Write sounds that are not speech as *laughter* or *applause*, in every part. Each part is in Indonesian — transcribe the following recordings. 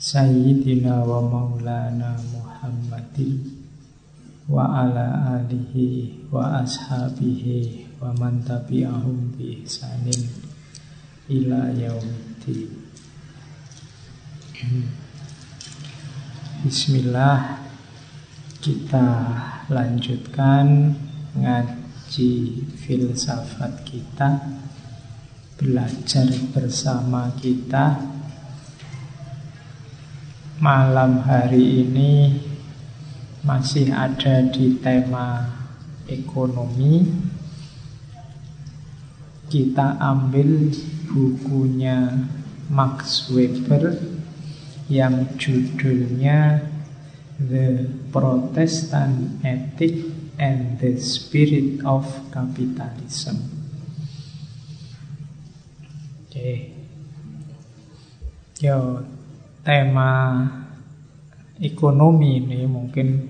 Sayyidina wa maulana Muhammadin wa ala alihi wa ashabihi wa man tabi'ahum bi ihsanin ila yaumiddin. Bismillah kita lanjutkan ngaji filsafat kita belajar bersama kita malam hari ini masih ada di tema ekonomi. Kita ambil bukunya Max Weber yang judulnya The Protestant Ethic and the Spirit of Capitalism. Oke. Okay. Yo, tema ekonomi ini mungkin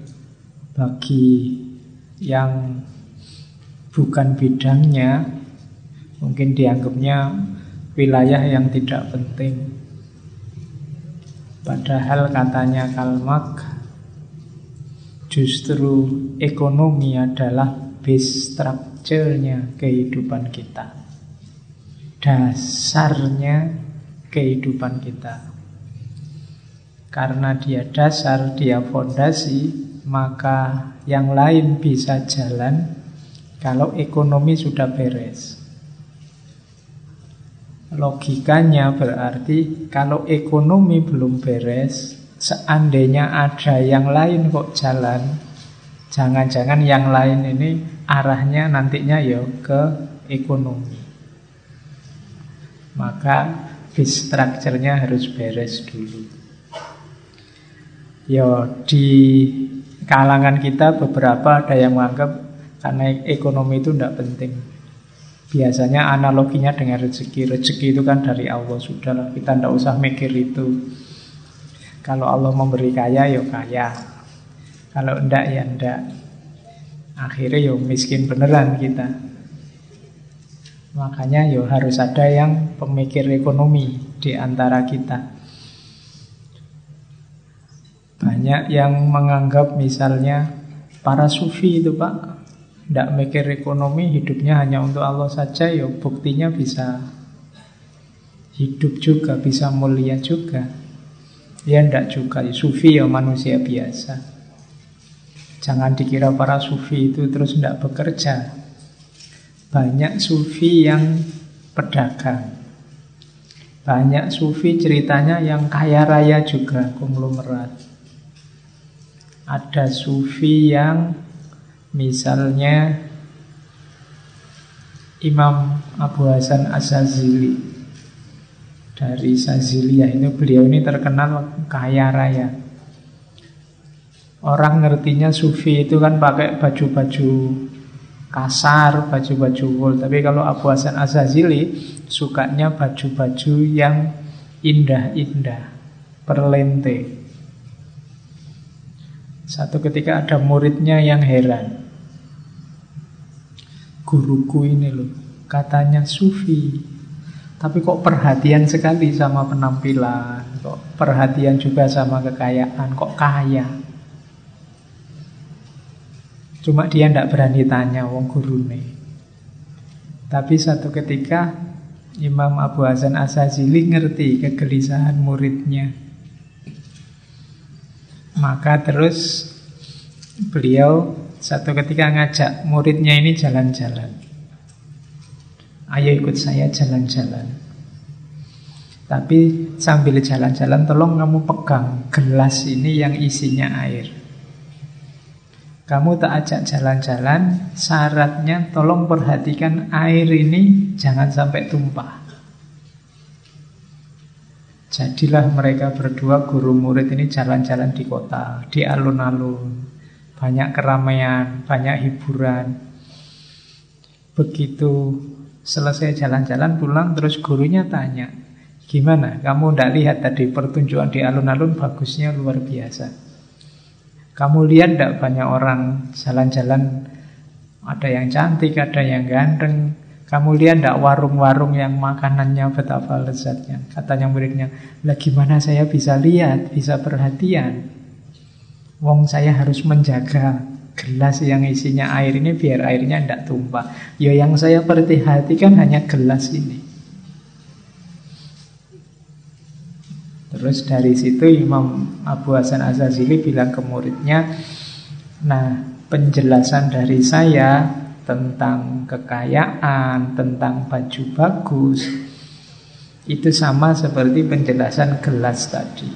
bagi yang bukan bidangnya mungkin dianggapnya wilayah yang tidak penting. Padahal katanya Kalmak justru ekonomi adalah base structure-nya kehidupan kita. Dasarnya kehidupan kita. Karena dia dasar, dia fondasi, maka yang lain bisa jalan kalau ekonomi sudah beres. Logikanya berarti kalau ekonomi belum beres, seandainya ada yang lain kok jalan, jangan-jangan yang lain ini arahnya nantinya ya ke ekonomi. Maka bis structure-nya harus beres dulu. Ya di kalangan kita beberapa ada yang menganggap karena ekonomi itu tidak penting. Biasanya analoginya dengan rezeki. Rezeki itu kan dari Allah sudah kita tidak usah mikir itu. Kalau Allah memberi kaya ya kaya. Kalau enggak ya enggak. Akhirnya ya miskin beneran kita. Makanya ya harus ada yang pemikir ekonomi di antara kita. Banyak yang menganggap misalnya para sufi itu pak Tidak mikir ekonomi hidupnya hanya untuk Allah saja ya buktinya bisa hidup juga, bisa mulia juga. Ya tidak juga, sufi ya manusia biasa. Jangan dikira para sufi itu terus tidak bekerja. Banyak sufi yang pedagang. Banyak sufi ceritanya yang kaya raya juga, konglomerat ada sufi yang misalnya Imam Abu Hasan Asazili dari Sazilia ini beliau ini terkenal kaya raya. Orang ngertinya sufi itu kan pakai baju-baju kasar, baju-baju wool. Tapi kalau Abu Hasan Asazili sukanya baju-baju yang indah-indah, perlente. Satu ketika ada muridnya yang heran. Guruku ini loh, katanya sufi. Tapi kok perhatian sekali sama penampilan, kok perhatian juga sama kekayaan, kok kaya. Cuma dia tidak berani tanya wong gurune. Tapi satu ketika Imam Abu Hasan Asazili ngerti kegelisahan muridnya. Maka terus beliau satu ketika ngajak muridnya ini jalan-jalan. Ayo ikut saya jalan-jalan. Tapi sambil jalan-jalan tolong kamu pegang gelas ini yang isinya air. Kamu tak ajak jalan-jalan, syaratnya tolong perhatikan air ini jangan sampai tumpah. Jadilah mereka berdua guru murid ini jalan-jalan di kota, di alun-alun. Banyak keramaian, banyak hiburan. Begitu selesai jalan-jalan pulang terus gurunya tanya, gimana? Kamu tidak lihat tadi pertunjukan di alun-alun bagusnya luar biasa. Kamu lihat tidak banyak orang jalan-jalan ada yang cantik, ada yang ganteng. Kamu lihat tidak warung-warung yang makanannya betapa lezatnya? Katanya muridnya, lah gimana saya bisa lihat, bisa perhatian? Wong saya harus menjaga gelas yang isinya air ini biar airnya tidak tumpah. Ya yang saya perhatikan hanya gelas ini. Terus dari situ Imam Abu Hasan Azazili bilang ke muridnya, nah penjelasan dari saya tentang kekayaan, tentang baju bagus, itu sama seperti penjelasan gelas tadi.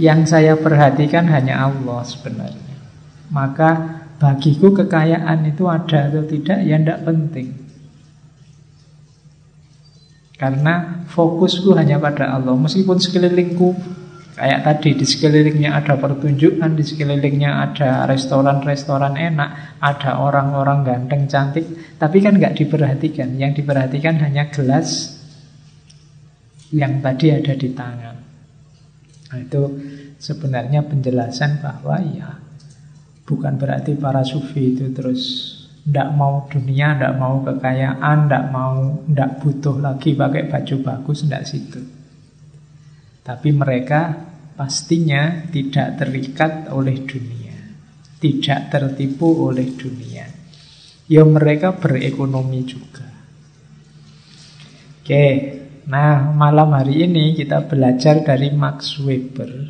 Yang saya perhatikan hanya Allah sebenarnya. Maka bagiku kekayaan itu ada atau tidak ya tidak penting. Karena fokusku hanya pada Allah. Meskipun sekelilingku Kayak tadi di sekelilingnya ada pertunjukan, di sekelilingnya ada restoran-restoran enak, ada orang-orang ganteng cantik, tapi kan nggak diperhatikan. Yang diperhatikan hanya gelas yang tadi ada di tangan. Nah, itu sebenarnya penjelasan bahwa ya bukan berarti para sufi itu terus tidak mau dunia, tidak mau kekayaan, tidak mau, tidak butuh lagi pakai baju bagus, tidak situ. Tapi mereka pastinya tidak terikat oleh dunia, tidak tertipu oleh dunia. Ya mereka berekonomi juga. Oke, nah malam hari ini kita belajar dari Max Weber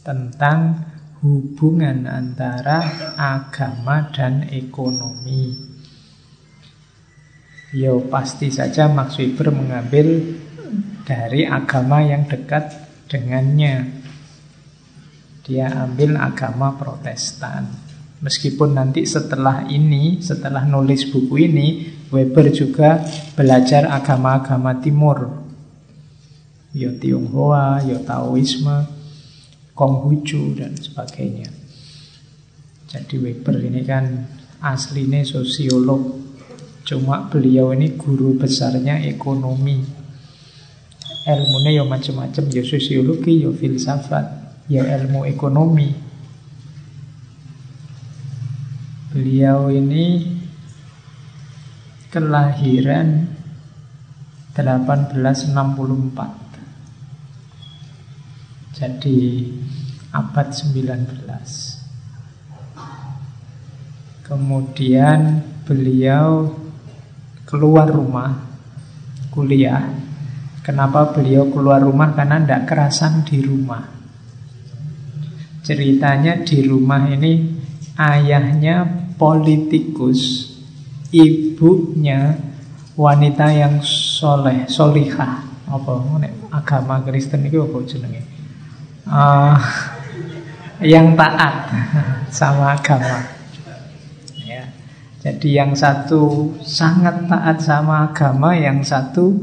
tentang hubungan antara agama dan ekonomi. Yo pasti saja Max Weber mengambil dari agama yang dekat dengannya. Dia ambil agama Protestan. Meskipun nanti setelah ini, setelah nulis buku ini, Weber juga belajar agama-agama timur. Yo Tionghoa, yo Taoisme, Konghucu dan sebagainya. Jadi Weber ini kan aslinya sosiolog. Cuma beliau ini guru besarnya ekonomi ilmunya ya macam-macam ya sosiologi ya filsafat ya ilmu ekonomi beliau ini kelahiran 1864 jadi abad 19 kemudian beliau keluar rumah kuliah Kenapa beliau keluar rumah? Karena tidak kerasan di rumah. Ceritanya di rumah ini ayahnya politikus, ibunya wanita yang soleh, solihah. Apa? Agama Kristen itu apa jenenge? Uh, yang taat *laughs* sama agama. Ya. Jadi yang satu sangat taat sama agama, yang satu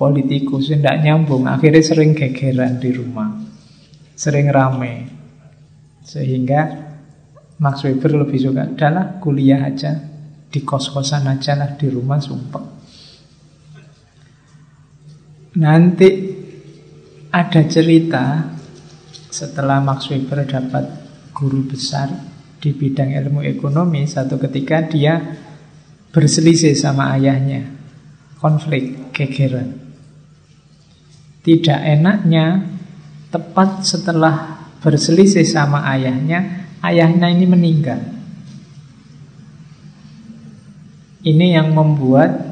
politikus tidak nyambung akhirnya sering gegeran di rumah sering rame sehingga Max Weber lebih suka adalah kuliah aja di kos-kosan aja lah di rumah sumpah. Nanti ada cerita setelah Max Weber dapat guru besar di bidang ilmu ekonomi satu ketika dia berselisih sama ayahnya. Konflik gegeran tidak enaknya, tepat setelah berselisih sama ayahnya, ayahnya ini meninggal. Ini yang membuat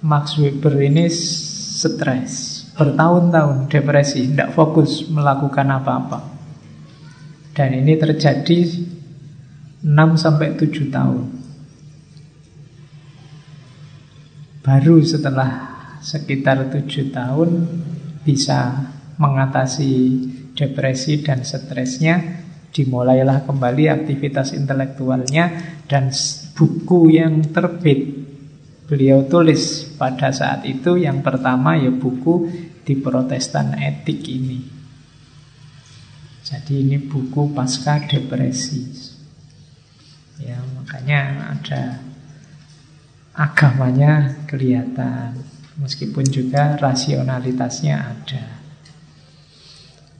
Max Weber ini stres, bertahun-tahun depresi, tidak fokus melakukan apa-apa. Dan ini terjadi 6 sampai 7 tahun. Baru setelah sekitar 7 tahun bisa mengatasi depresi dan stresnya, dimulailah kembali aktivitas intelektualnya dan buku yang terbit beliau tulis pada saat itu yang pertama ya buku di Protestan etik ini. Jadi ini buku pasca depresi. Ya, makanya ada agamanya kelihatan. Meskipun juga rasionalitasnya ada.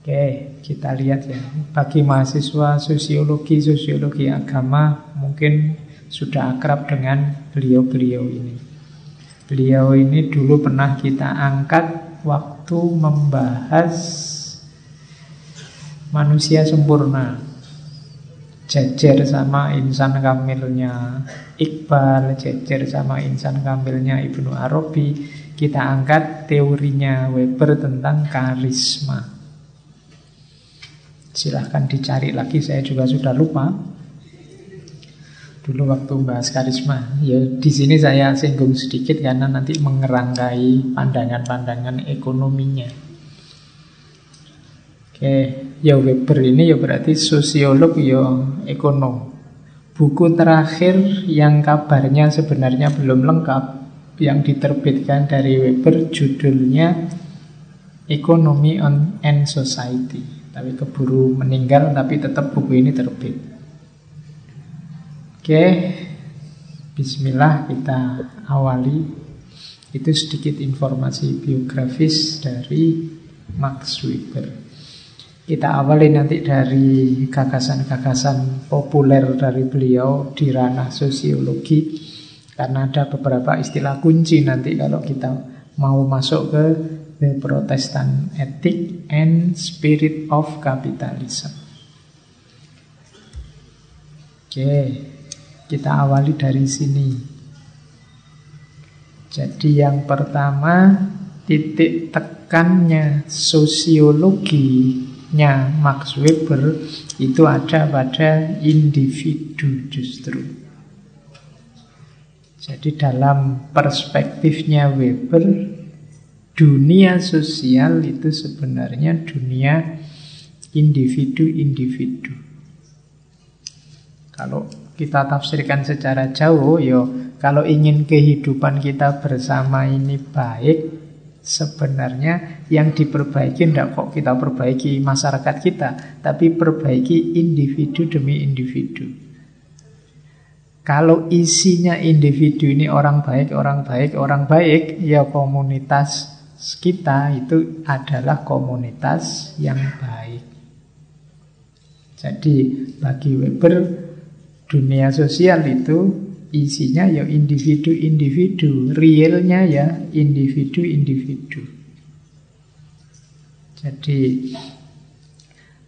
Oke, kita lihat ya. Bagi mahasiswa sosiologi, sosiologi agama mungkin sudah akrab dengan beliau-beliau ini. Beliau ini dulu pernah kita angkat waktu membahas manusia sempurna. Jejer sama insan kamilnya Iqbal, jejer sama insan kamilnya Ibnu Arabi kita angkat teorinya Weber tentang karisma. Silahkan dicari lagi, saya juga sudah lupa. Dulu waktu bahas karisma, ya di sini saya singgung sedikit karena nanti mengerangkai pandangan-pandangan ekonominya. Oke, ya Weber ini ya berarti sosiolog ya ekonom. Buku terakhir yang kabarnya sebenarnya belum lengkap yang diterbitkan dari Weber judulnya Economy on and Society. Tapi keburu meninggal tapi tetap buku ini terbit. Oke, Bismillah kita awali. Itu sedikit informasi biografis dari Max Weber. Kita awali nanti dari gagasan-gagasan populer dari beliau di ranah sosiologi karena ada beberapa istilah kunci nanti kalau kita mau masuk ke The Protestant Ethic and Spirit of Capitalism. Oke, kita awali dari sini. Jadi yang pertama titik tekannya sosiologinya Max Weber itu ada pada individu justru. Jadi dalam perspektifnya Weber, dunia sosial itu sebenarnya dunia individu-individu. Kalau kita tafsirkan secara jauh, yo kalau ingin kehidupan kita bersama ini baik, sebenarnya yang diperbaiki tidak kok kita perbaiki masyarakat kita, tapi perbaiki individu demi individu. Kalau isinya individu ini orang baik, orang baik, orang baik, ya komunitas kita itu adalah komunitas yang baik. Jadi bagi Weber dunia sosial itu isinya ya individu-individu, realnya ya individu-individu. Jadi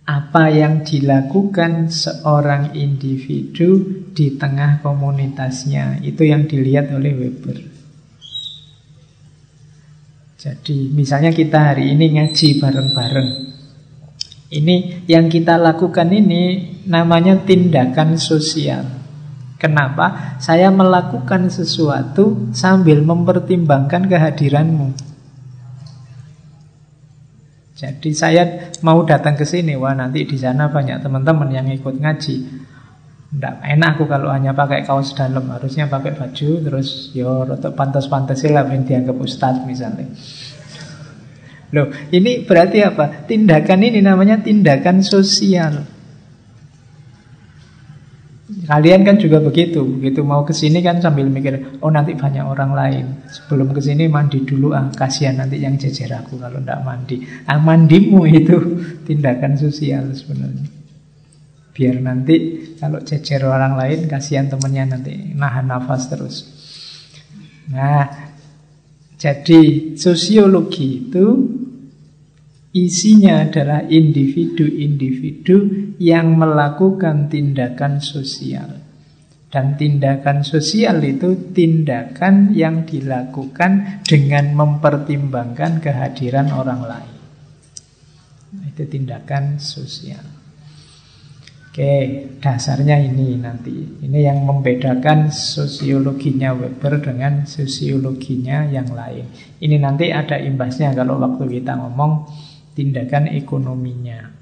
apa yang dilakukan seorang individu di tengah komunitasnya itu yang dilihat oleh Weber. Jadi misalnya kita hari ini ngaji bareng-bareng. Ini yang kita lakukan ini namanya tindakan sosial. Kenapa? Saya melakukan sesuatu sambil mempertimbangkan kehadiranmu. Jadi saya mau datang ke sini, wah nanti di sana banyak teman-teman yang ikut ngaji. Tidak enak aku kalau hanya pakai kaos dalam, harusnya pakai baju, terus yo rotok pantas-pantas lah dianggap ustadz misalnya. Loh, ini berarti apa? Tindakan ini namanya tindakan sosial. Kalian kan juga begitu, begitu mau ke sini kan sambil mikir, oh nanti banyak orang lain. Sebelum ke sini mandi dulu, ah kasihan nanti yang jejer aku kalau tidak mandi. Ah mandimu itu *laughs* tindakan sosial sebenarnya. Biar nanti kalau jejer orang lain, kasihan temennya nanti nahan nafas terus. Nah, jadi sosiologi itu Isinya adalah individu-individu yang melakukan tindakan sosial. Dan tindakan sosial itu tindakan yang dilakukan dengan mempertimbangkan kehadiran orang lain. Itu tindakan sosial. Oke, dasarnya ini nanti. Ini yang membedakan sosiologinya Weber dengan sosiologinya yang lain. Ini nanti ada imbasnya kalau waktu kita ngomong tindakan ekonominya.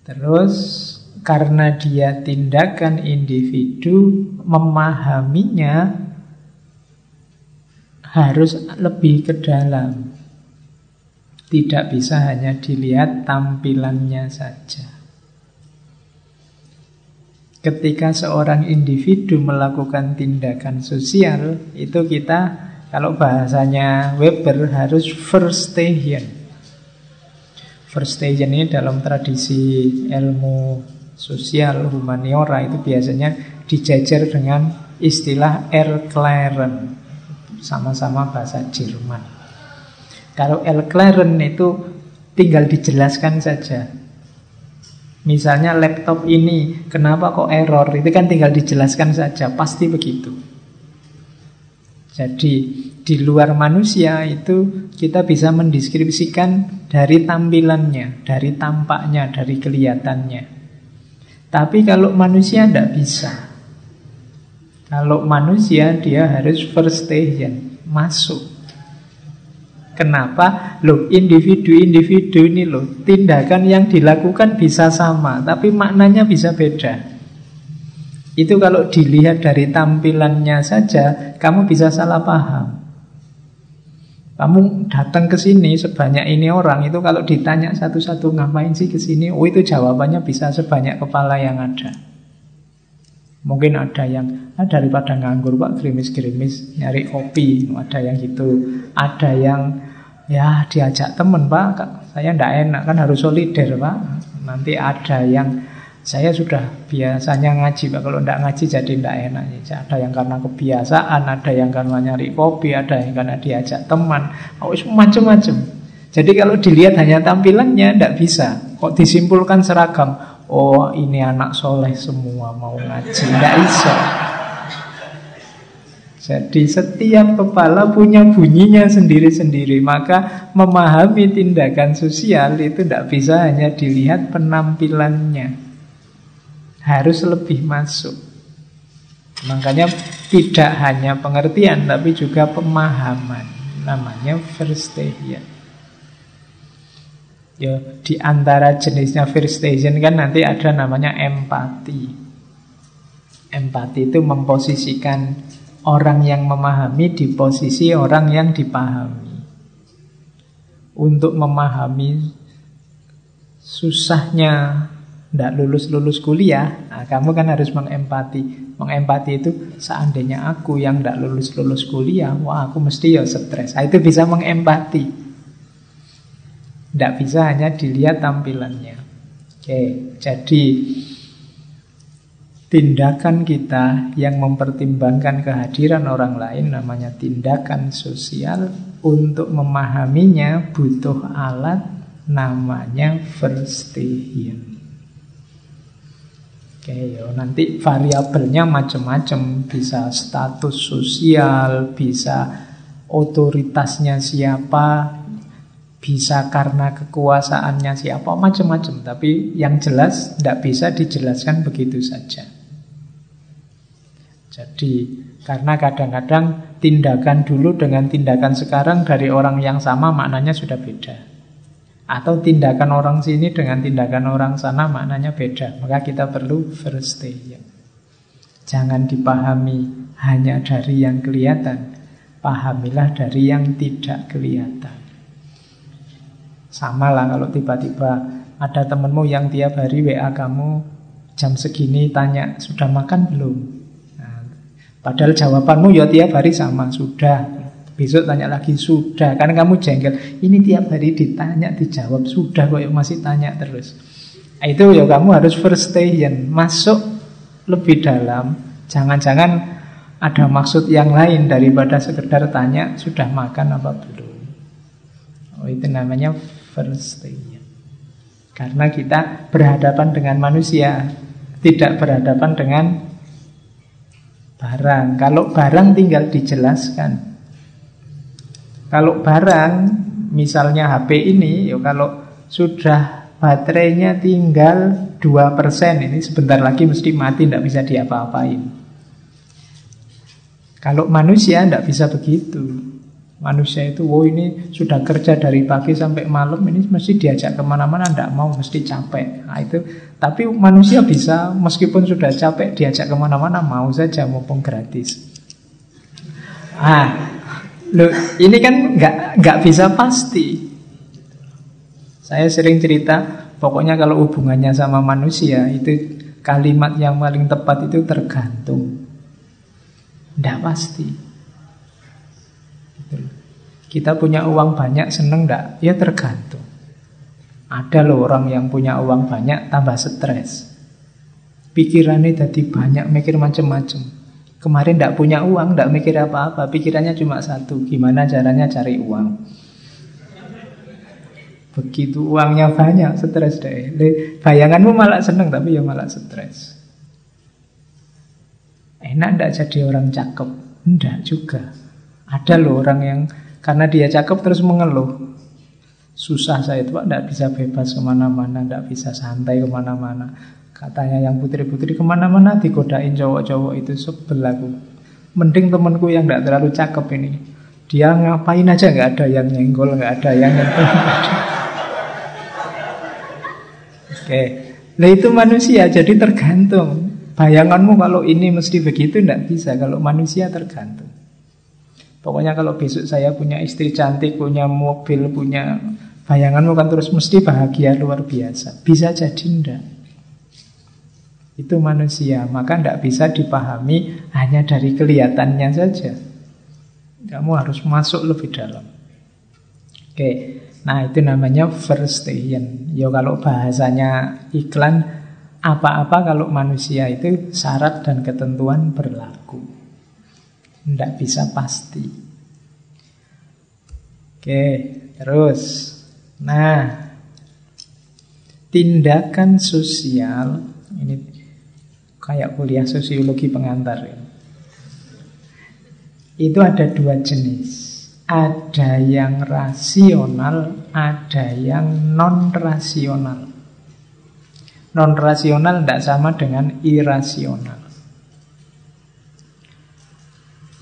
Terus karena dia tindakan individu memahaminya harus lebih ke dalam. Tidak bisa hanya dilihat tampilannya saja. Ketika seorang individu melakukan tindakan sosial, itu kita kalau bahasanya Weber harus first station. First station ini dalam tradisi ilmu sosial humaniora itu biasanya dijajar dengan istilah Erklären. Sama-sama bahasa Jerman. Kalau Erklären itu tinggal dijelaskan saja. Misalnya laptop ini, kenapa kok error? Itu kan tinggal dijelaskan saja, pasti begitu. Jadi di luar manusia itu kita bisa mendeskripsikan dari tampilannya, dari tampaknya, dari kelihatannya. Tapi kalau manusia tidak bisa. Kalau manusia dia harus first station, masuk Kenapa? Loh, individu-individu ini loh, tindakan yang dilakukan bisa sama, tapi maknanya bisa beda. Itu kalau dilihat dari tampilannya saja, kamu bisa salah paham. Kamu datang ke sini sebanyak ini orang itu kalau ditanya satu-satu ngapain sih ke sini? Oh itu jawabannya bisa sebanyak kepala yang ada. Mungkin ada yang ah, daripada nganggur pak gerimis-gerimis nyari kopi, ada yang gitu, ada yang ya diajak temen pak, saya ndak enak kan harus solider pak. Nanti ada yang saya sudah biasanya ngaji pak, kalau ndak ngaji jadi ndak enak. Ada yang karena kebiasaan, ada yang karena nyari kopi, ada yang karena diajak teman, oh macam-macam. Jadi kalau dilihat hanya tampilannya ndak bisa. Kok disimpulkan seragam? Oh ini anak soleh semua mau ngaji Nggak bisa Jadi setiap kepala punya bunyinya sendiri-sendiri Maka memahami tindakan sosial itu tidak bisa hanya dilihat penampilannya. Harus lebih masuk. Makanya tidak hanya pengertian tapi juga pemahaman. Namanya station Ya, di antara jenisnya first station kan nanti ada namanya empati. Empati itu memposisikan orang yang memahami di posisi orang yang dipahami. Untuk memahami susahnya tidak lulus-lulus kuliah, nah, kamu kan harus mengempati. Mengempati itu seandainya aku yang tidak lulus-lulus kuliah, wah aku mesti ya stres. Nah, itu bisa mengempati. Tidak bisa hanya dilihat tampilannya. Oke, jadi tindakan kita yang mempertimbangkan kehadiran orang lain namanya tindakan sosial untuk memahaminya butuh alat namanya verstehen. Oke, yo, nanti variabelnya macam-macam, bisa status sosial, bisa otoritasnya siapa, bisa karena kekuasaannya siapa macam-macam. Tapi yang jelas tidak bisa dijelaskan begitu saja jadi karena kadang-kadang tindakan dulu dengan tindakan sekarang dari orang yang sama maknanya sudah beda. Atau tindakan orang sini dengan tindakan orang sana maknanya beda. Maka kita perlu first day jangan dipahami hanya dari yang kelihatan. Pahamilah dari yang tidak kelihatan. Sama lah kalau tiba-tiba ada temenmu yang tiap hari WA kamu jam segini tanya sudah makan belum? Padahal jawabanmu ya tiap hari sama sudah. Besok tanya lagi sudah. Karena kamu jengkel. Ini tiap hari ditanya dijawab sudah kok masih tanya terus. Nah, itu ya kamu harus first station masuk lebih dalam. Jangan-jangan ada maksud yang lain daripada sekedar tanya sudah makan apa belum. Oh itu namanya first thing. Karena kita berhadapan dengan manusia, tidak berhadapan dengan barang. Kalau barang tinggal dijelaskan. Kalau barang, misalnya HP ini, ya kalau sudah baterainya tinggal 2%, ini sebentar lagi mesti mati, tidak bisa diapa-apain. Kalau manusia tidak bisa begitu. Manusia itu, wow ini sudah kerja dari pagi sampai malam, ini mesti diajak ke mana-mana, tidak mau, mesti capek. Nah, itu, tapi manusia bisa, meskipun sudah capek, diajak ke mana-mana, mau saja, mumpung gratis. Ah, Loh, ini kan nggak nggak bisa pasti. Saya sering cerita, pokoknya kalau hubungannya sama manusia itu kalimat yang paling tepat itu tergantung. Tidak pasti. Kita punya uang banyak, seneng enggak? Ya tergantung. Ada loh orang yang punya uang banyak tambah stres. Pikirannya jadi banyak, mikir macam-macam. Kemarin tidak punya uang, tidak mikir apa-apa, pikirannya cuma satu, gimana caranya cari uang. Begitu uangnya banyak, stres deh. Bayanganmu malah seneng, tapi ya malah stres. Enak tidak jadi orang cakep? Tidak juga. Ada loh orang yang karena dia cakep terus mengeluh. Susah saya itu Pak, tidak bisa bebas ke mana-mana, tidak bisa santai ke mana-mana. Katanya yang putri-putri ke mana-mana digodain cowok-cowok itu sebel aku. Mending temanku yang tidak terlalu cakep ini. Dia ngapain aja nggak ada yang nyenggol, nggak ada yang nyentuh. Oke, nah itu manusia jadi tergantung. Bayanganmu kalau ini mesti begitu tidak bisa. Kalau manusia tergantung. Pokoknya kalau besok saya punya istri cantik, punya mobil, punya bayanganmu kan terus mesti bahagia luar biasa. Bisa jadi enggak. Itu manusia, maka tidak bisa dipahami hanya dari kelihatannya saja. Kamu harus masuk lebih dalam. Oke, nah itu namanya first verstehen. Ya kalau bahasanya iklan, apa-apa kalau manusia itu syarat dan ketentuan berlaku. Tidak bisa pasti. Oke, terus. Nah, tindakan sosial ini Kayak kuliah sosiologi pengantar ya. Itu ada dua jenis Ada yang rasional Ada yang non-rasional Non-rasional tidak sama dengan irasional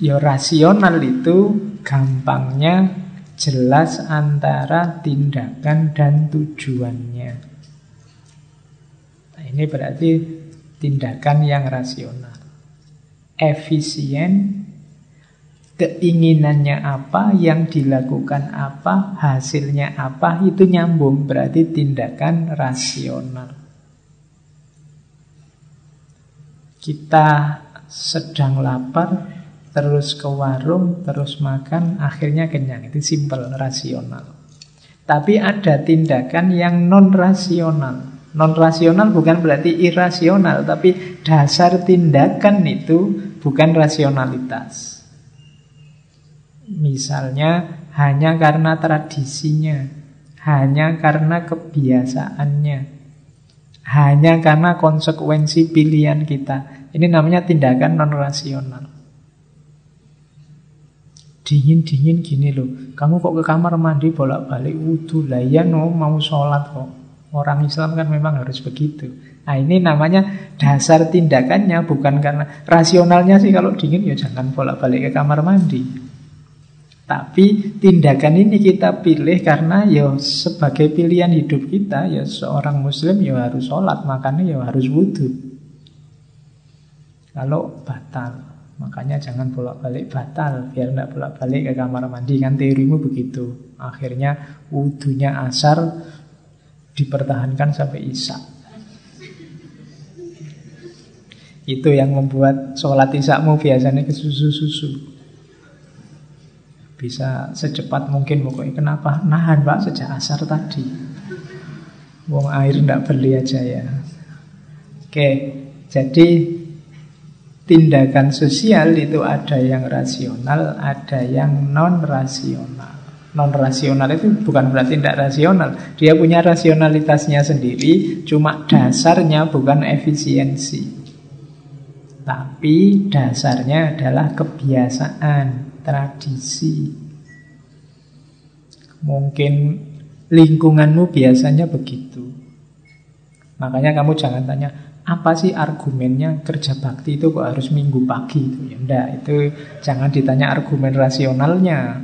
Ya rasional itu gampangnya jelas antara tindakan dan tujuannya. Nah, ini berarti tindakan yang rasional. Efisien, keinginannya apa, yang dilakukan apa, hasilnya apa, itu nyambung, berarti tindakan rasional. Kita sedang lapar, terus ke warung, terus makan, akhirnya kenyang. Itu simple, rasional. Tapi ada tindakan yang non-rasional. Non rasional bukan berarti irasional, tapi dasar tindakan itu bukan rasionalitas. Misalnya hanya karena tradisinya, hanya karena kebiasaannya, hanya karena konsekuensi pilihan kita. Ini namanya tindakan non rasional. Dingin-dingin gini loh, kamu kok ke kamar mandi bolak-balik wudhu, lah ya no mau sholat kok. Orang Islam kan memang harus begitu. Nah ini namanya dasar tindakannya bukan karena rasionalnya sih kalau dingin ya jangan bolak-balik ke kamar mandi. Tapi tindakan ini kita pilih karena ya sebagai pilihan hidup kita ya seorang muslim ya harus sholat makanya ya harus wudhu. Kalau batal makanya jangan bolak-balik batal biar tidak bolak-balik ke kamar mandi kan teorimu begitu. Akhirnya wudhunya asar dipertahankan sampai isya. Itu yang membuat sholat isyamu biasanya ke susu-susu. Bisa secepat mungkin pokoknya. Kenapa? Nahan pak sejak asar tadi. Wong air ndak beli aja ya. Oke, jadi tindakan sosial itu ada yang rasional, ada yang non rasional non rasional itu bukan berarti tidak rasional. Dia punya rasionalitasnya sendiri, cuma dasarnya bukan efisiensi. Tapi dasarnya adalah kebiasaan, tradisi. Mungkin lingkunganmu biasanya begitu. Makanya kamu jangan tanya, apa sih argumennya kerja bakti itu kok harus minggu pagi itu? Ya enggak, itu jangan ditanya argumen rasionalnya.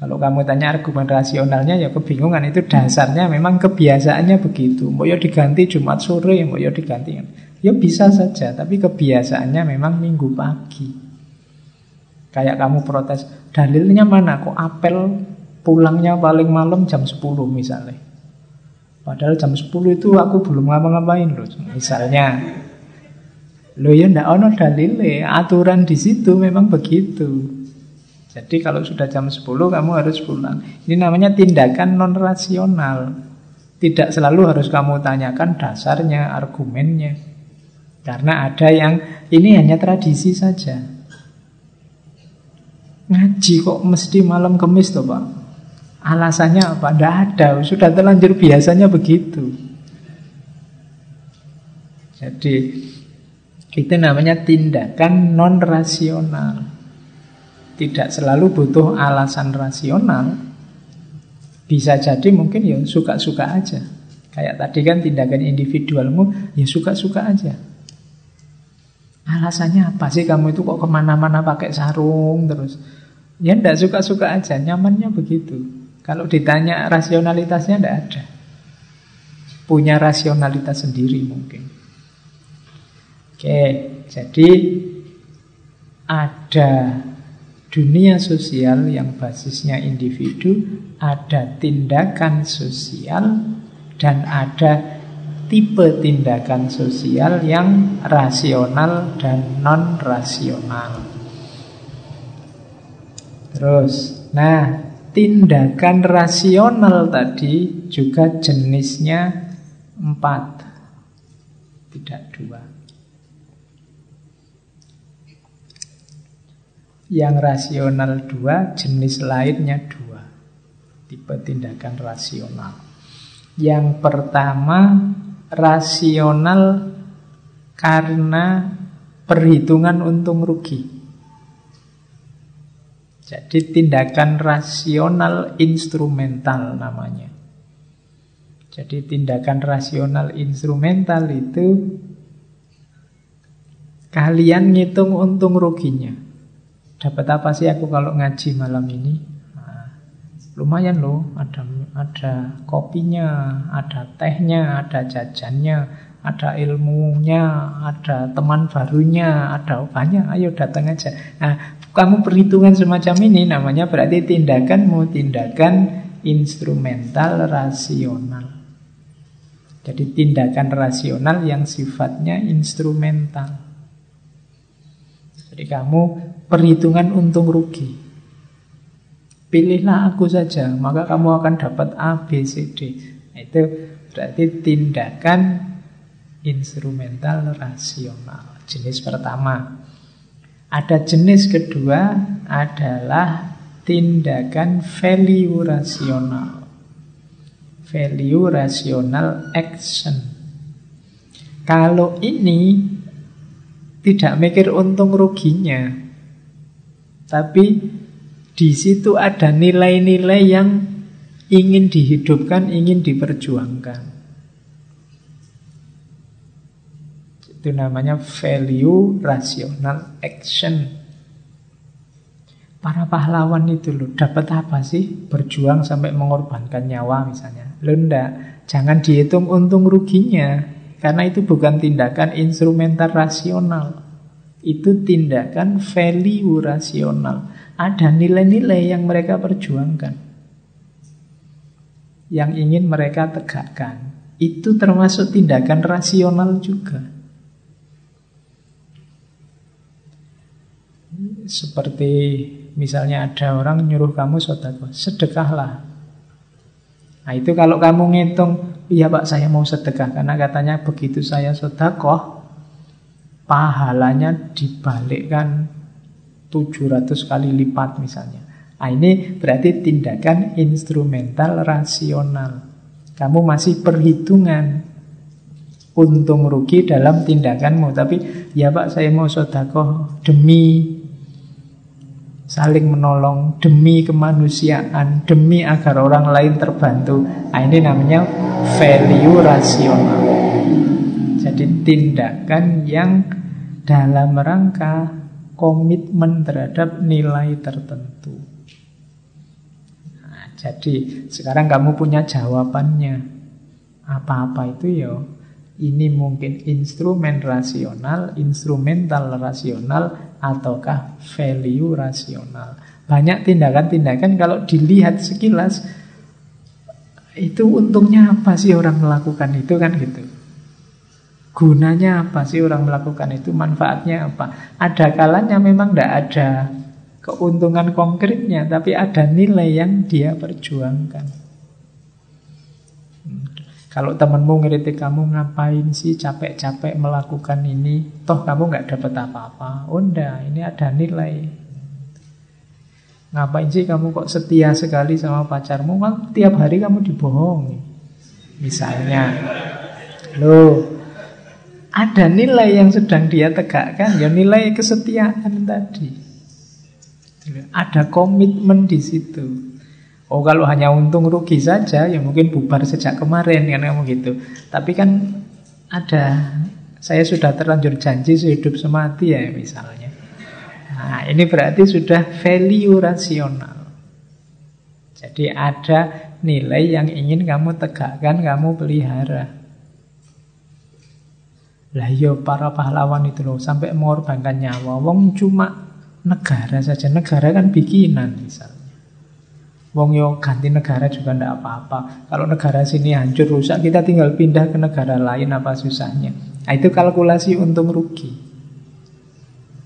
Kalau kamu tanya argumen rasionalnya ya kebingungan itu dasarnya memang kebiasaannya begitu. Mau ya diganti Jumat sore, mau ya diganti. Ya bisa saja, tapi kebiasaannya memang minggu pagi. Kayak kamu protes, dalilnya mana? Kok apel pulangnya paling malam jam 10 misalnya. Padahal jam 10 itu aku belum ngapa-ngapain loh. Misalnya, lo ya ndak ono dalilnya, aturan di situ memang begitu. Jadi kalau sudah jam 10 kamu harus pulang. Ini namanya tindakan non rasional. Tidak selalu harus kamu tanyakan dasarnya, argumennya. Karena ada yang ini hanya tradisi saja. Ngaji kok mesti malam kemis toh Pak? Alasannya apa? Tidak ada, sudah terlanjur biasanya begitu. Jadi itu namanya tindakan non rasional. Tidak selalu butuh alasan rasional. Bisa jadi mungkin ya suka-suka aja. Kayak tadi kan tindakan individualmu ya suka-suka aja. Alasannya apa sih kamu itu kok ke mana-mana pakai sarung terus? Ya ndak suka-suka aja, nyamannya begitu. Kalau ditanya rasionalitasnya ndak ada. Punya rasionalitas sendiri mungkin. Oke, jadi ada dunia sosial yang basisnya individu, ada tindakan sosial, dan ada tipe tindakan sosial yang rasional dan non-rasional. Terus, nah tindakan rasional tadi juga jenisnya empat, tidak dua. Yang rasional dua, jenis lainnya dua. Tipe tindakan rasional. Yang pertama, rasional karena perhitungan untung rugi. Jadi tindakan rasional instrumental namanya. Jadi tindakan rasional instrumental itu kalian ngitung untung ruginya. Dapat apa sih aku kalau ngaji malam ini? Nah, lumayan loh, ada ada kopinya, ada tehnya, ada jajannya, ada ilmunya, ada teman barunya, ada banyak. Ayo datang aja. Nah, kamu perhitungan semacam ini namanya berarti tindakanmu tindakan instrumental rasional. Jadi tindakan rasional yang sifatnya instrumental. Jadi kamu perhitungan untung rugi. Pilihlah aku saja, maka kamu akan dapat A, B, C, D. Nah, itu berarti tindakan instrumental rasional. Jenis pertama. Ada jenis kedua adalah tindakan value rasional. Value rasional action. Kalau ini tidak mikir untung ruginya, tapi di situ ada nilai-nilai yang ingin dihidupkan, ingin diperjuangkan. Itu namanya value rational action. Para pahlawan itu loh, dapat apa sih? Berjuang sampai mengorbankan nyawa misalnya. Lo enggak, jangan dihitung untung ruginya. Karena itu bukan tindakan instrumental rasional. Itu tindakan value rasional. Ada nilai-nilai yang mereka perjuangkan. Yang ingin mereka tegakkan. Itu termasuk tindakan rasional juga. Seperti misalnya ada orang nyuruh kamu sodako, sedekahlah. Nah itu kalau kamu ngitung, iya pak saya mau sedekah. Karena katanya begitu saya sodakoh, pahalanya dibalikkan 700 kali lipat misalnya. Nah ini berarti tindakan instrumental rasional. Kamu masih perhitungan untung rugi dalam tindakanmu. Tapi ya pak saya mau sodakoh demi saling menolong demi kemanusiaan, demi agar orang lain terbantu. Nah, ini namanya value rasional. Jadi tindakan yang dalam rangka komitmen terhadap nilai tertentu. Nah, jadi sekarang kamu punya jawabannya. Apa-apa itu ya ini mungkin instrumen rasional, instrumental rasional, ataukah value rasional. Banyak tindakan-tindakan kalau dilihat sekilas itu untungnya apa sih orang melakukan itu kan gitu. Gunanya apa sih orang melakukan itu? Manfaatnya apa? Ada kalanya memang tidak ada keuntungan konkretnya, tapi ada nilai yang dia perjuangkan. Kalau temanmu ngeritik kamu ngapain sih capek-capek melakukan ini, toh kamu nggak dapat apa-apa. Oh ini ada nilai. Ngapain sih kamu kok setia sekali sama pacarmu? Kan tiap hari kamu dibohongi. Misalnya. Loh, ada nilai yang sedang dia tegakkan, ya nilai kesetiaan tadi. Ada komitmen di situ. Oh kalau hanya untung rugi saja, ya mungkin bubar sejak kemarin kan kamu gitu. Tapi kan ada, saya sudah terlanjur janji sehidup semati ya misalnya. Nah, ini berarti sudah value rasional. Jadi ada nilai yang ingin kamu tegakkan, kamu pelihara. Lah yo iya, para pahlawan itu loh sampai mengorbankan nyawa. Wong cuma negara saja, negara kan bikinan misalnya. Wong yo ganti negara juga ndak apa-apa. Kalau negara sini hancur rusak, kita tinggal pindah ke negara lain apa susahnya. Nah, itu kalkulasi untung rugi.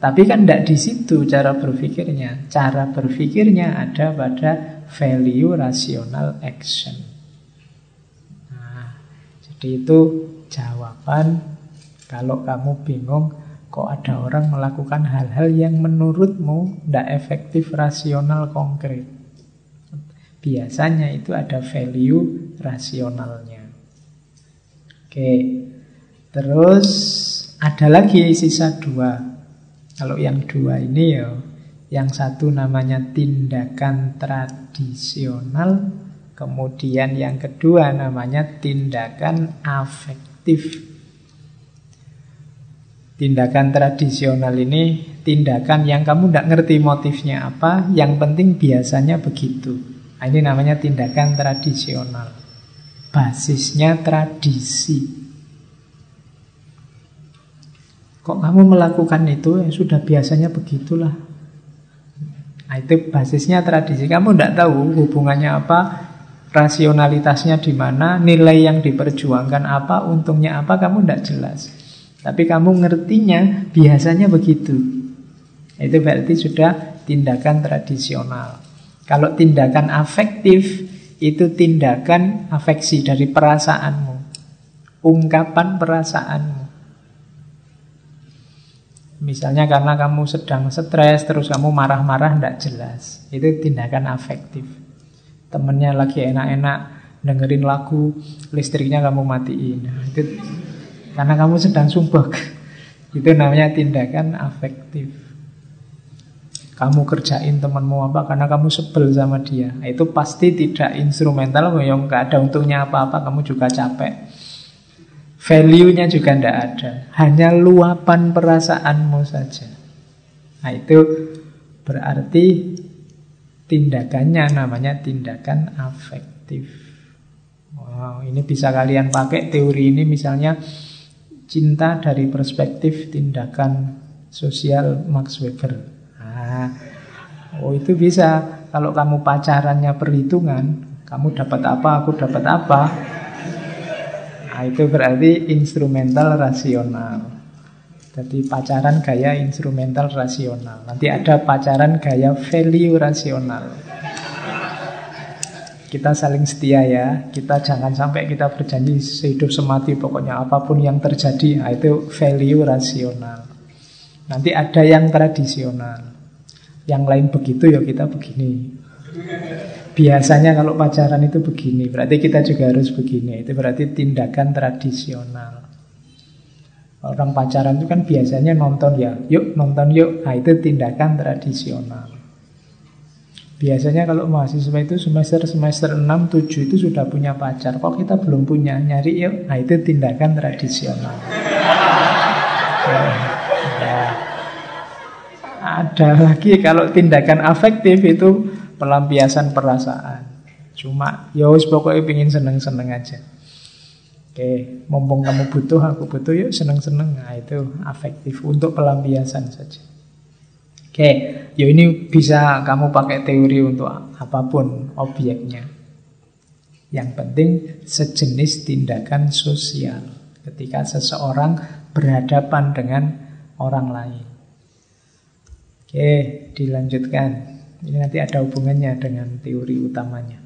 Tapi kan tidak di situ cara berpikirnya. Cara berpikirnya ada pada value rasional action. Nah, jadi itu jawaban kalau kamu bingung kok ada orang melakukan hal-hal yang menurutmu tidak efektif rasional konkret. Biasanya itu ada value rasionalnya. Oke, terus ada lagi sisa dua kalau yang dua ini ya, yang satu namanya tindakan tradisional, kemudian yang kedua namanya tindakan afektif. Tindakan tradisional ini tindakan yang kamu tidak ngerti motifnya apa, yang penting biasanya begitu. Nah, ini namanya tindakan tradisional. Basisnya tradisi. Kok kamu melakukan itu ya sudah biasanya begitulah. Nah, itu basisnya tradisi. Kamu tidak tahu hubungannya apa, rasionalitasnya di mana, nilai yang diperjuangkan apa, untungnya apa, kamu tidak jelas. Tapi kamu ngertinya biasanya begitu. Itu berarti sudah tindakan tradisional. Kalau tindakan afektif itu tindakan afeksi dari perasaanmu. Ungkapan perasaanmu. Misalnya karena kamu sedang stres, terus kamu marah-marah tidak jelas. Itu tindakan afektif. Temennya lagi enak-enak dengerin lagu, listriknya kamu matiin. Nah, itu karena kamu sedang sumpah. *laughs* Itu namanya tindakan afektif. Kamu kerjain temanmu apa karena kamu sebel sama dia. Nah, itu pasti tidak instrumental, yang nggak ada untungnya apa-apa, kamu juga capek. Value-nya juga tidak ada. Hanya luapan perasaanmu saja. Nah itu berarti tindakannya namanya tindakan afektif. Wow, ini bisa kalian pakai teori ini misalnya cinta dari perspektif tindakan sosial Max Weber. Nah, oh itu bisa kalau kamu pacarannya perhitungan, kamu dapat apa, aku dapat apa, Nah, itu berarti instrumental rasional. Jadi pacaran gaya instrumental rasional. Nanti ada pacaran gaya value rasional. Kita saling setia ya. Kita jangan sampai kita berjanji sehidup semati pokoknya apa pun yang terjadi. Nah, itu value rasional. Nanti ada yang tradisional. Yang lain begitu ya kita begini. Biasanya kalau pacaran itu begini, berarti kita juga harus begini. Itu berarti tindakan tradisional. Orang pacaran itu kan biasanya nonton ya, yuk nonton yuk. Nah itu tindakan tradisional. Biasanya kalau mahasiswa itu semester semester 6, 7 itu sudah punya pacar. Kok kita belum punya? Nyari yuk. Nah itu tindakan tradisional. *laughs* Ya, ya. Ada lagi kalau tindakan afektif itu pelampiasan perasaan. Cuma ya wis pokoknya pingin seneng-seneng aja. Oke, mumpung kamu butuh, aku butuh, yuk seneng-seneng. Nah, itu afektif untuk pelampiasan saja. Oke, ya ini bisa kamu pakai teori untuk apa pun objeknya. Yang penting sejenis tindakan sosial ketika seseorang berhadapan dengan orang lain. Oke, dilanjutkan. Ini nanti ada hubungannya dengan teori utamanya.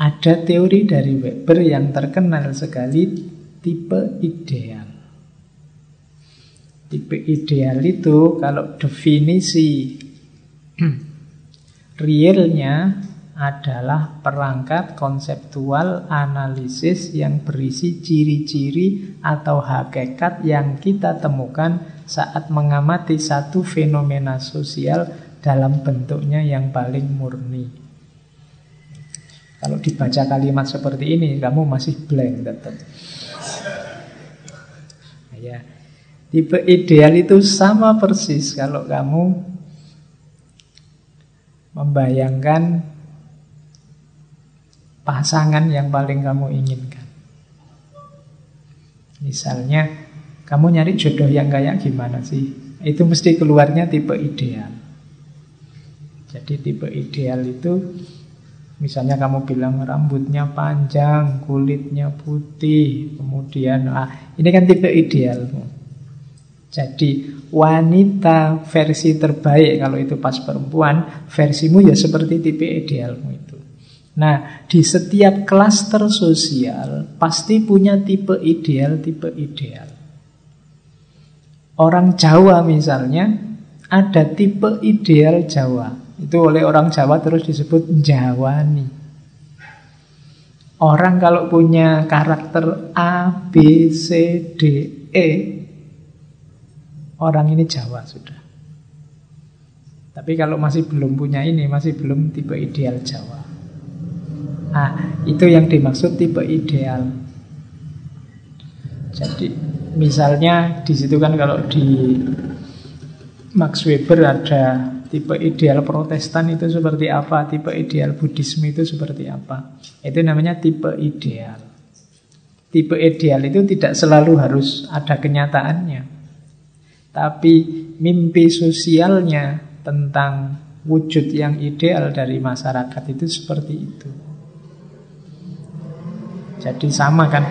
Ada teori dari Weber yang terkenal sekali tipe ideal. Tipe ideal itu kalau definisi *clears throat* realnya adalah perangkat konseptual analisis yang berisi ciri-ciri atau hakikat yang kita temukan saat mengamati satu fenomena sosial dalam bentuknya yang paling murni. Kalau dibaca kalimat seperti ini, kamu masih blank tetap. Ya, Tipe ideal itu sama persis kalau kamu membayangkan pasangan yang paling kamu inginkan. Misalnya, kamu nyari jodoh yang kayak gimana sih? Itu mesti keluarnya tipe ideal. Jadi tipe ideal itu Misalnya kamu bilang rambutnya panjang, kulitnya putih, kemudian ah ini kan tipe ideal. Jadi wanita versi terbaik kalau itu pas perempuan, versimu ya seperti tipe idealmu itu. Nah, di setiap klaster sosial pasti punya tipe ideal, tipe ideal. Orang Jawa misalnya ada tipe ideal Jawa. Itu oleh orang Jawa terus disebut Jawani. Orang kalau punya karakter A, B, C, D, E orang ini Jawa sudah. Tapi kalau masih belum punya ini, masih belum tipe ideal Jawa. Nah, itu yang dimaksud tipe ideal. Jadi, misalnya di situ kan kalau di Max Weber ada tipe ideal Protestan itu seperti apa, tipe ideal Buddhisme itu seperti apa. Itu namanya tipe ideal. Tipe ideal itu tidak selalu harus ada kenyataannya. Tapi mimpi sosialnya tentang wujud yang ideal dari masyarakat itu seperti itu. Jadi sama kan.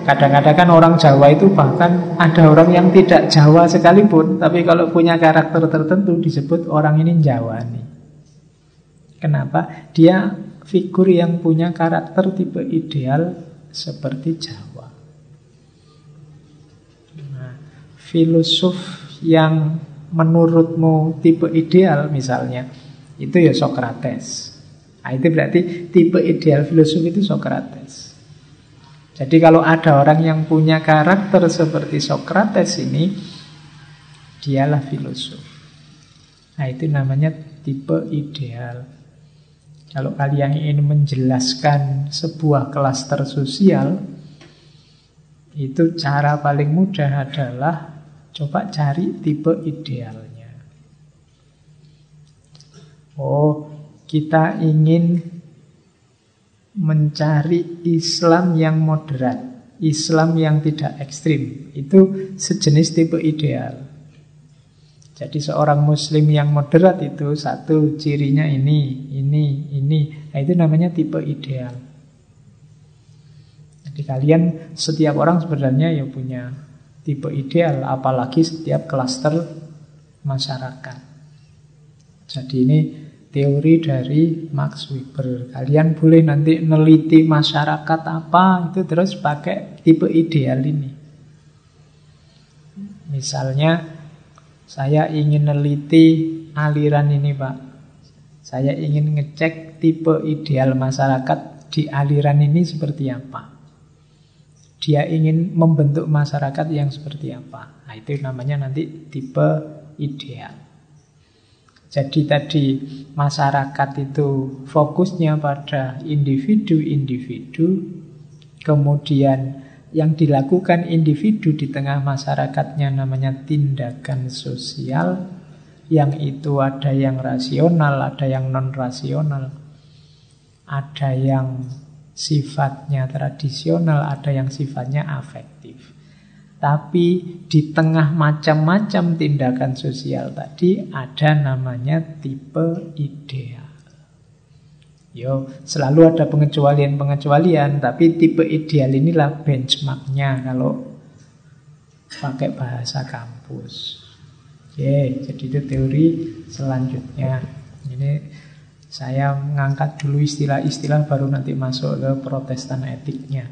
Kadang-kadang kan orang Jawa itu bahkan ada orang yang tidak Jawa sekalipun, tapi kalau punya karakter tertentu disebut orang ini Jawa nih. Kenapa? Dia figur yang punya karakter tipe ideal seperti Jawa. Nah, filosof yang menurutmu tipe ideal misalnya itu ya Socrates. Nah, itu berarti tipe ideal filosof itu Socrates. Jadi kalau ada orang yang punya karakter seperti Socrates ini, dialah filosof. Nah itu namanya tipe ideal. Kalau kalian ingin menjelaskan sebuah klaster sosial, itu cara paling mudah adalah Coba cari tipe idealnya. Oh, kita ingin mencari Islam yang moderat, Islam yang tidak ekstrim. Itu sejenis tipe ideal. Jadi seorang muslim yang moderat itu satu cirinya ini, ini, ini. Nah, itu namanya tipe ideal. Jadi kalian setiap orang sebenarnya ya punya tipe ideal, apalagi setiap klaster masyarakat. Jadi ini teori dari Max Weber. Kalian boleh nanti neliti masyarakat apa, itu terus pakai tipe ideal ini. Misalnya, saya ingin neliti aliran ini Pak. Saya ingin ngecek tipe ideal masyarakat di aliran ini seperti apa. Dia ingin membentuk masyarakat yang seperti apa. Nah, itu namanya nanti tipe ideal. Jadi tadi masyarakat itu fokusnya pada individu-individu, kemudian yang dilakukan individu di tengah masyarakatnya namanya tindakan sosial, yang itu ada yang rasional, ada yang non-rasional, ada yang sifatnya tradisional, ada yang sifatnya afektif. Tapi di tengah macam-macam tindakan sosial tadi ada namanya tipe ideal. Yo, selalu ada pengecualian-pengecualian, tapi tipe ideal inilah benchmarknya kalau pakai bahasa kampus. Oke, jadi itu teori selanjutnya. Ini saya mengangkat dulu istilah-istilah baru nanti masuk ke protestan etiknya.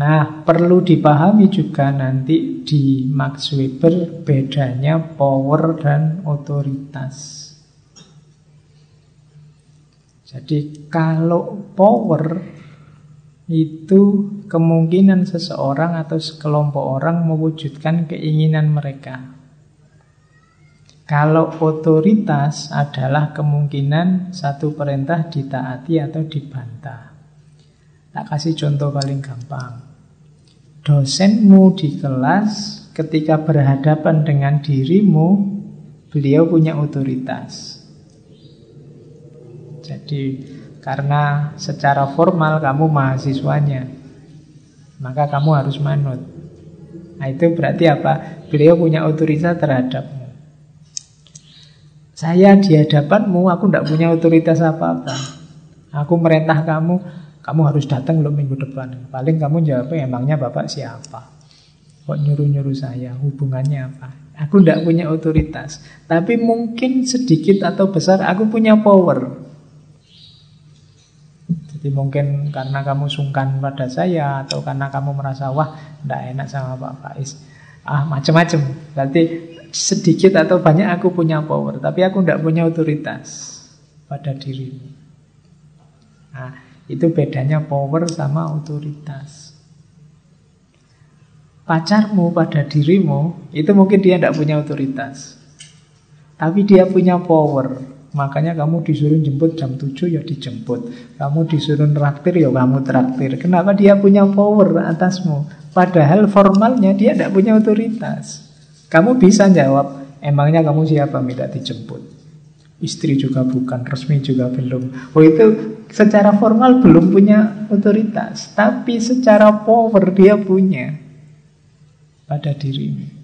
Nah, perlu dipahami juga nanti di Max Weber bedanya power dan otoritas. Jadi kalau power itu kemungkinan seseorang atau sekelompok orang mewujudkan keinginan mereka. Kalau otoritas adalah kemungkinan satu perintah ditaati atau dibantah. Tak kasih contoh paling gampang. Dosenmu di kelas ketika berhadapan dengan dirimu, beliau punya otoritas. Jadi karena secara formal kamu mahasiswanya, maka kamu harus manut. Nah itu berarti apa? Beliau punya otoritas terhadapmu. Saya di hadapanmu, aku tidak punya otoritas apa-apa. Aku merintah kamu, kamu harus datang loh minggu depan. Paling kamu jawabnya, emangnya bapak siapa? Kok nyuruh-nyuruh saya? Hubungannya apa? Aku tidak punya otoritas. Tapi mungkin sedikit atau besar aku punya power. Jadi mungkin karena kamu sungkan pada saya atau karena kamu merasa wah tidak enak sama Pak Faiz. Ah macam-macam. Berarti sedikit atau banyak aku punya power, tapi aku tidak punya otoritas pada dirimu. Nah, itu bedanya power sama otoritas. Pacarmu pada dirimu, itu mungkin dia tidak punya otoritas. Tapi dia punya power. Makanya kamu disuruh jemput jam 7 ya dijemput. Kamu disuruh traktir ya kamu traktir. Kenapa dia punya power atasmu? Padahal formalnya dia tidak punya otoritas. Kamu bisa jawab, emangnya kamu siapa minta dijemput? Istri juga bukan, resmi juga belum. Oh itu secara formal belum punya otoritas, tapi secara power dia punya pada dirimu.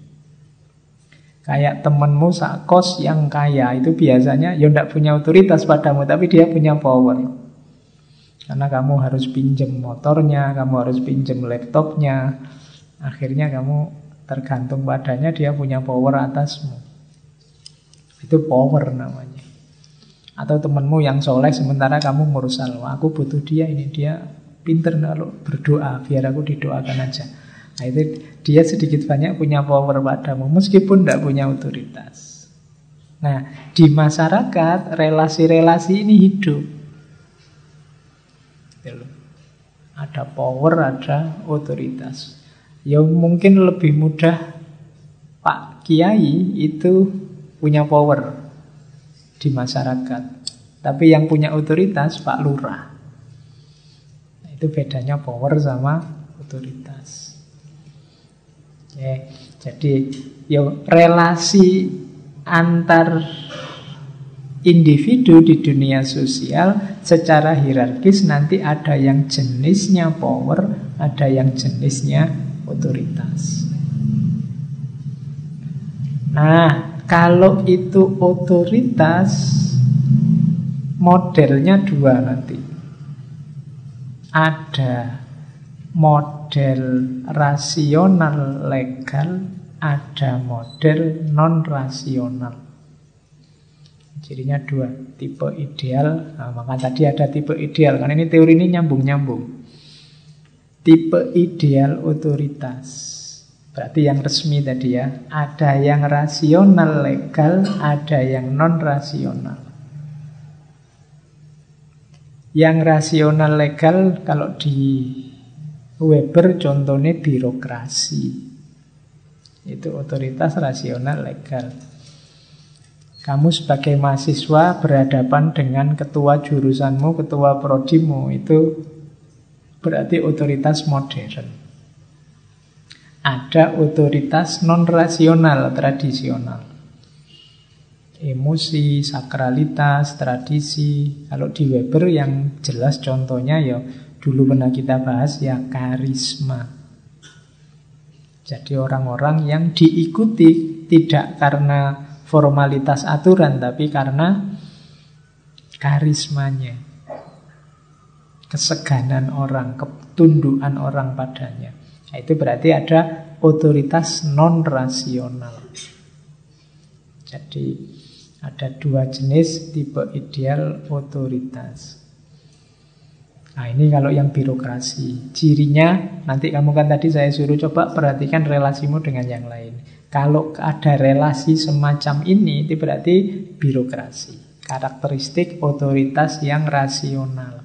Kayak temenmu kos yang kaya itu biasanya ya tidak punya otoritas padamu, tapi dia punya power. Karena kamu harus pinjam motornya, kamu harus pinjam laptopnya. Akhirnya kamu Tergantung padanya dia punya power atasmu. Itu power namanya. Atau temanmu yang soleh sementara kamu mursal. Aku butuh dia, ini dia pinter kalau berdoa. Biar aku didoakan aja. Nah itu dia sedikit banyak punya power padamu. Meskipun tidak punya otoritas. Nah di masyarakat relasi-relasi ini hidup. Gitu ada power, ada otoritas. Ya mungkin lebih mudah Pak Kiai itu punya power di masyarakat. Tapi yang punya otoritas Pak Lurah. Nah, itu bedanya power sama otoritas. Oke, jadi ya relasi antar individu di dunia sosial secara hierarkis nanti ada yang jenisnya power, ada yang jenisnya otoritas. Nah, kalau itu otoritas, modelnya dua nanti. Ada model rasional legal, ada model non rasional. Jadinya dua, tipe ideal. Nah, maka tadi ada tipe ideal, karena ini teori ini nyambung-nyambung. Tipe ideal otoritas. Berarti yang resmi tadi ya. Ada yang rasional legal, ada yang non rasional. Yang rasional legal kalau di Weber contohnya birokrasi. Itu otoritas rasional legal. Kamu sebagai mahasiswa berhadapan dengan ketua jurusanmu, ketua prodimu, itu berarti otoritas modern. Ada otoritas non-rasional tradisional. Emosi, sakralitas, tradisi. Kalau di Weber yang jelas contohnya ya dulu pernah kita bahas ya karisma. Jadi orang-orang yang diikuti tidak karena formalitas aturan, tapi karena karismanya. Keseganan orang, ketundukan orang padanya. Nah, itu berarti ada otoritas non-rasional. Jadi ada dua jenis tipe ideal otoritas. Nah ini kalau yang birokrasi Cirinya nanti kamu kan tadi saya suruh coba perhatikan relasimu dengan yang lain Kalau ada relasi semacam ini itu berarti birokrasi Karakteristik otoritas yang rasional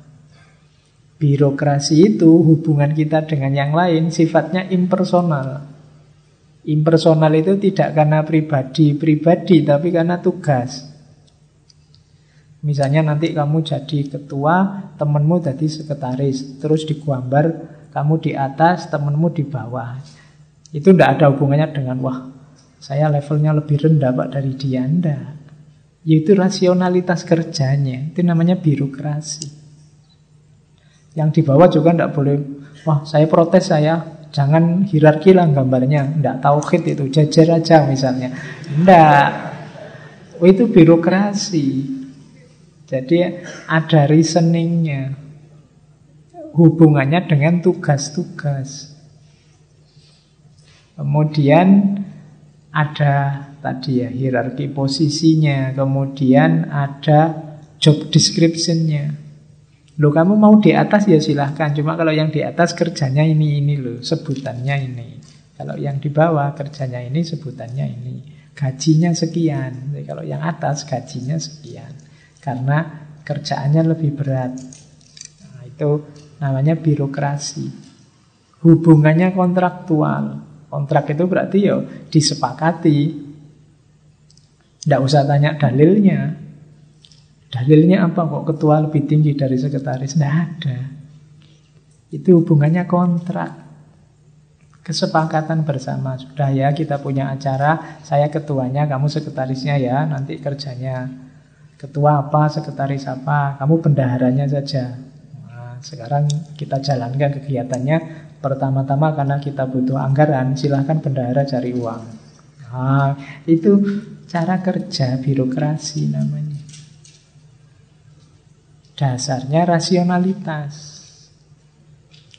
Birokrasi itu hubungan kita dengan yang lain sifatnya impersonal Impersonal itu tidak karena pribadi-pribadi tapi karena tugas Misalnya nanti kamu jadi ketua, temenmu jadi sekretaris, terus digambar kamu di atas, temenmu di bawah. Itu tidak ada hubungannya dengan wah, saya levelnya lebih rendah pak dari dia, ndak. Yaitu rasionalitas kerjanya, itu namanya birokrasi. Yang di bawah juga tidak boleh, wah saya protes saya, jangan hierarki lah gambarnya, tidak tauhid itu, jajar aja misalnya. Tidak, oh, itu birokrasi. Jadi ada reasoningnya. Hubungannya dengan tugas-tugas. Kemudian ada tadi ya hierarki posisinya, kemudian ada job description-nya. Lo kamu mau di atas ya silahkan, cuma kalau yang di atas kerjanya ini ini loh, sebutannya ini. Kalau yang di bawah kerjanya ini sebutannya ini. Gajinya sekian. Jadi kalau yang atas gajinya sekian karena kerjaannya lebih berat. Nah, itu namanya birokrasi. Hubungannya kontraktual. Kontrak itu berarti ya disepakati. Tidak usah tanya dalilnya. Dalilnya apa kok ketua lebih tinggi dari sekretaris? Tidak ada. Itu hubungannya kontrak. Kesepakatan bersama. Sudah ya kita punya acara, saya ketuanya, kamu sekretarisnya ya, nanti kerjanya ketua apa, sekretaris apa, kamu bendaharanya saja. Nah, sekarang kita jalankan kegiatannya. Pertama-tama karena kita butuh anggaran, silahkan bendahara cari uang. Nah, itu cara kerja birokrasi namanya. Dasarnya rasionalitas.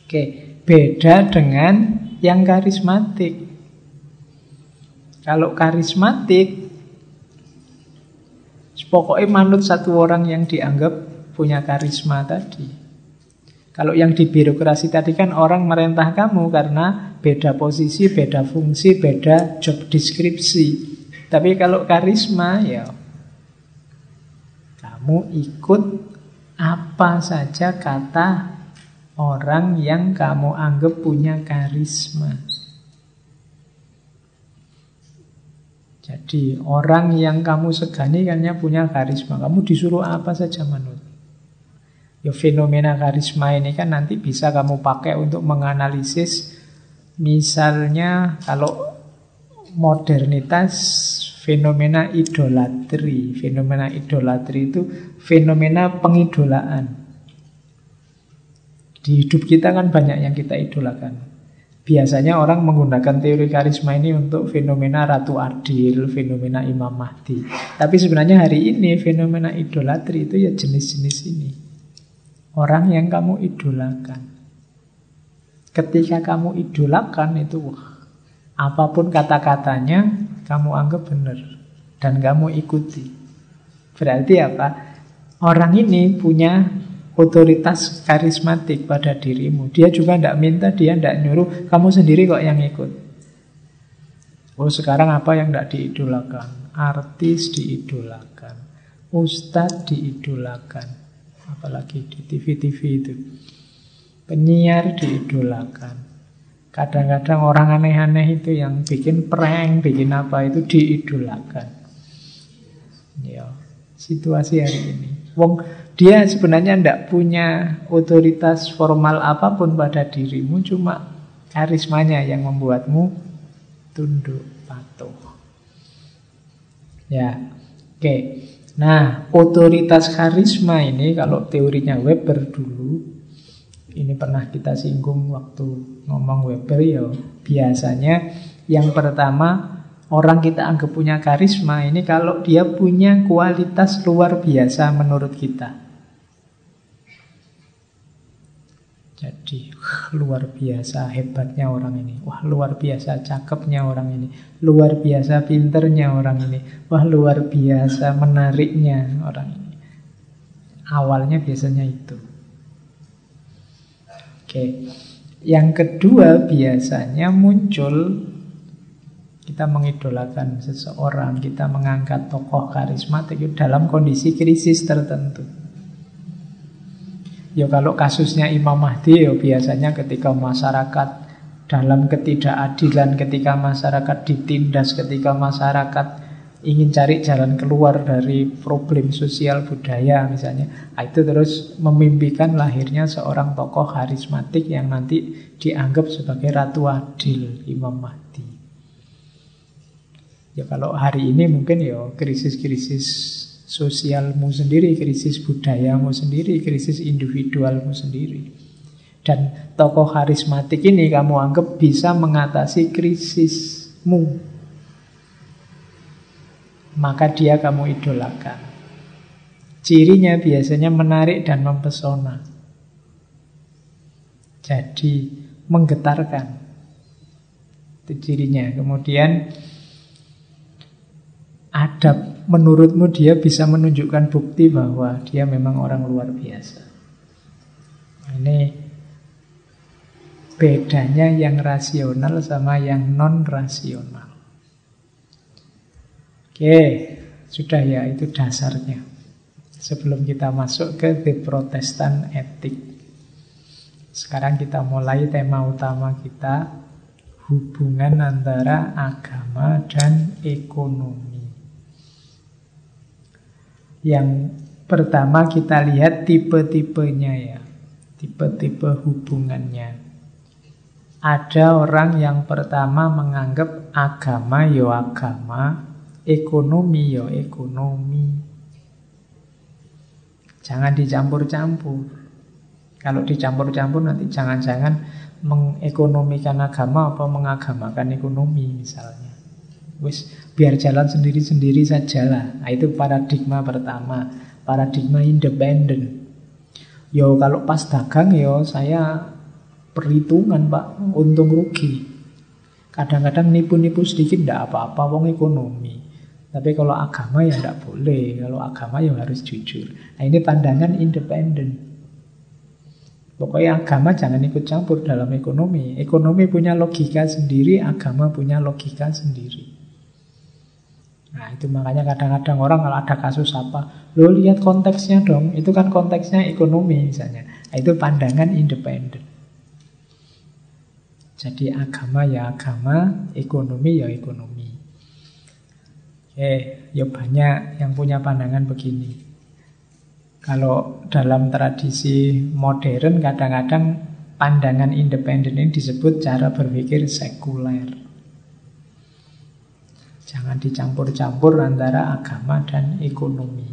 Oke, beda dengan yang karismatik. Kalau karismatik Pokoknya manut satu orang yang dianggap punya karisma tadi. Kalau yang di birokrasi tadi kan orang merentah kamu karena beda posisi, beda fungsi, beda job deskripsi. Tapi kalau karisma ya kamu ikut apa saja kata orang yang kamu anggap punya karisma. Jadi orang yang kamu segani kan punya karisma. Kamu disuruh apa saja menurut. Ya fenomena karisma ini kan nanti bisa kamu pakai untuk menganalisis misalnya kalau modernitas fenomena idolatri. Fenomena idolatri itu fenomena pengidolaan. Di hidup kita kan banyak yang kita idolakan. Biasanya orang menggunakan teori karisma ini untuk fenomena Ratu Adil, fenomena Imam Mahdi. Tapi sebenarnya hari ini fenomena idolatri itu ya jenis-jenis ini. Orang yang kamu idolakan. Ketika kamu idolakan itu, wah, apa pun kata-katanya kamu anggap benar dan kamu ikuti. Berarti apa? Orang ini punya otoritas karismatik pada dirimu. Dia juga tidak minta, dia tidak nyuruh, kamu sendiri kok yang ikut. Oh sekarang apa yang tidak diidolakan? Artis diidolakan, ustadz diidolakan, apalagi di TV-TV itu. Penyiar diidolakan. Kadang-kadang orang aneh-aneh itu yang bikin prank, bikin apa itu diidolakan. Ya, situasi hari ini. Wong dia sebenarnya tidak punya otoritas formal apa pun pada dirimu, cuma karismanya yang membuatmu tunduk patuh. Ya, oke. Nah, otoritas karisma ini kalau teorinya Weber dulu Ini pernah kita singgung waktu ngomong Weber ya. Biasanya yang pertama orang kita anggap punya karisma ini kalau dia punya kualitas luar biasa menurut kita. Jadi luar biasa hebatnya orang ini. Wah luar biasa cakepnya orang ini. Luar biasa pinternya orang ini. Wah luar biasa menariknya orang ini. Awalnya biasanya itu. Oke. Yang kedua biasanya muncul kita mengidolakan seseorang, kita mengangkat tokoh karismatik dalam kondisi krisis tertentu. Ya kalau kasusnya Imam Mahdi ya biasanya ketika masyarakat dalam ketidakadilan, ketika masyarakat ditindas, ketika masyarakat ingin cari jalan keluar dari problem sosial budaya misalnya. Nah, itu terus memimpikan lahirnya seorang tokoh karismatik yang nanti dianggap sebagai ratu adil Imam Mahdi. Ya kalau hari ini mungkin ya krisis-krisis sosialmu sendiri, krisis budayamu sendiri, krisis individualmu sendiri. Dan tokoh karismatik ini kamu anggap bisa mengatasi krisismu. Maka dia kamu idolakan. Cirinya biasanya menarik dan mempesona. Jadi menggetarkan. Itu cirinya. Kemudian adab menurutmu dia bisa menunjukkan bukti bahwa dia memang orang luar biasa. Ini bedanya yang rasional sama yang non rasional. Oke, sudah ya itu dasarnya. Sebelum kita masuk ke The Protestant Ethic. Sekarang kita mulai tema utama kita hubungan antara agama dan ekonomi. Yang pertama kita lihat tipe-tipenya ya. Tipe-tipe hubungannya. Ada orang yang pertama menganggap agama yo ya agama, ekonomi ya ekonomi. Jangan dicampur-campur. Kalau dicampur-campur nanti jangan-jangan mengekonomikan agama apa mengagamakan ekonomi misalnya. Wis biar jalan sendiri-sendiri sajalah. Nah, itu paradigma pertama, paradigma independen. Yo kalau pas dagang yo saya perhitungan pak untung rugi. Kadang-kadang nipu-nipu sedikit tidak apa-apa, wong ekonomi. Tapi kalau agama ya tidak boleh. Kalau agama ya harus jujur. Nah ini pandangan independen. Pokoknya agama jangan ikut campur dalam ekonomi. Ekonomi punya logika sendiri, agama punya logika sendiri. Nah itu makanya kadang-kadang orang kalau ada kasus apa, lo lihat konteksnya dong, itu kan konteksnya ekonomi misalnya. Nah, itu pandangan independen. Jadi agama ya agama, ekonomi ya ekonomi. Eh, ya banyak yang punya pandangan begini. Kalau dalam tradisi modern kadang-kadang pandangan independen ini disebut cara berpikir sekuler. Jangan dicampur-campur antara agama dan ekonomi.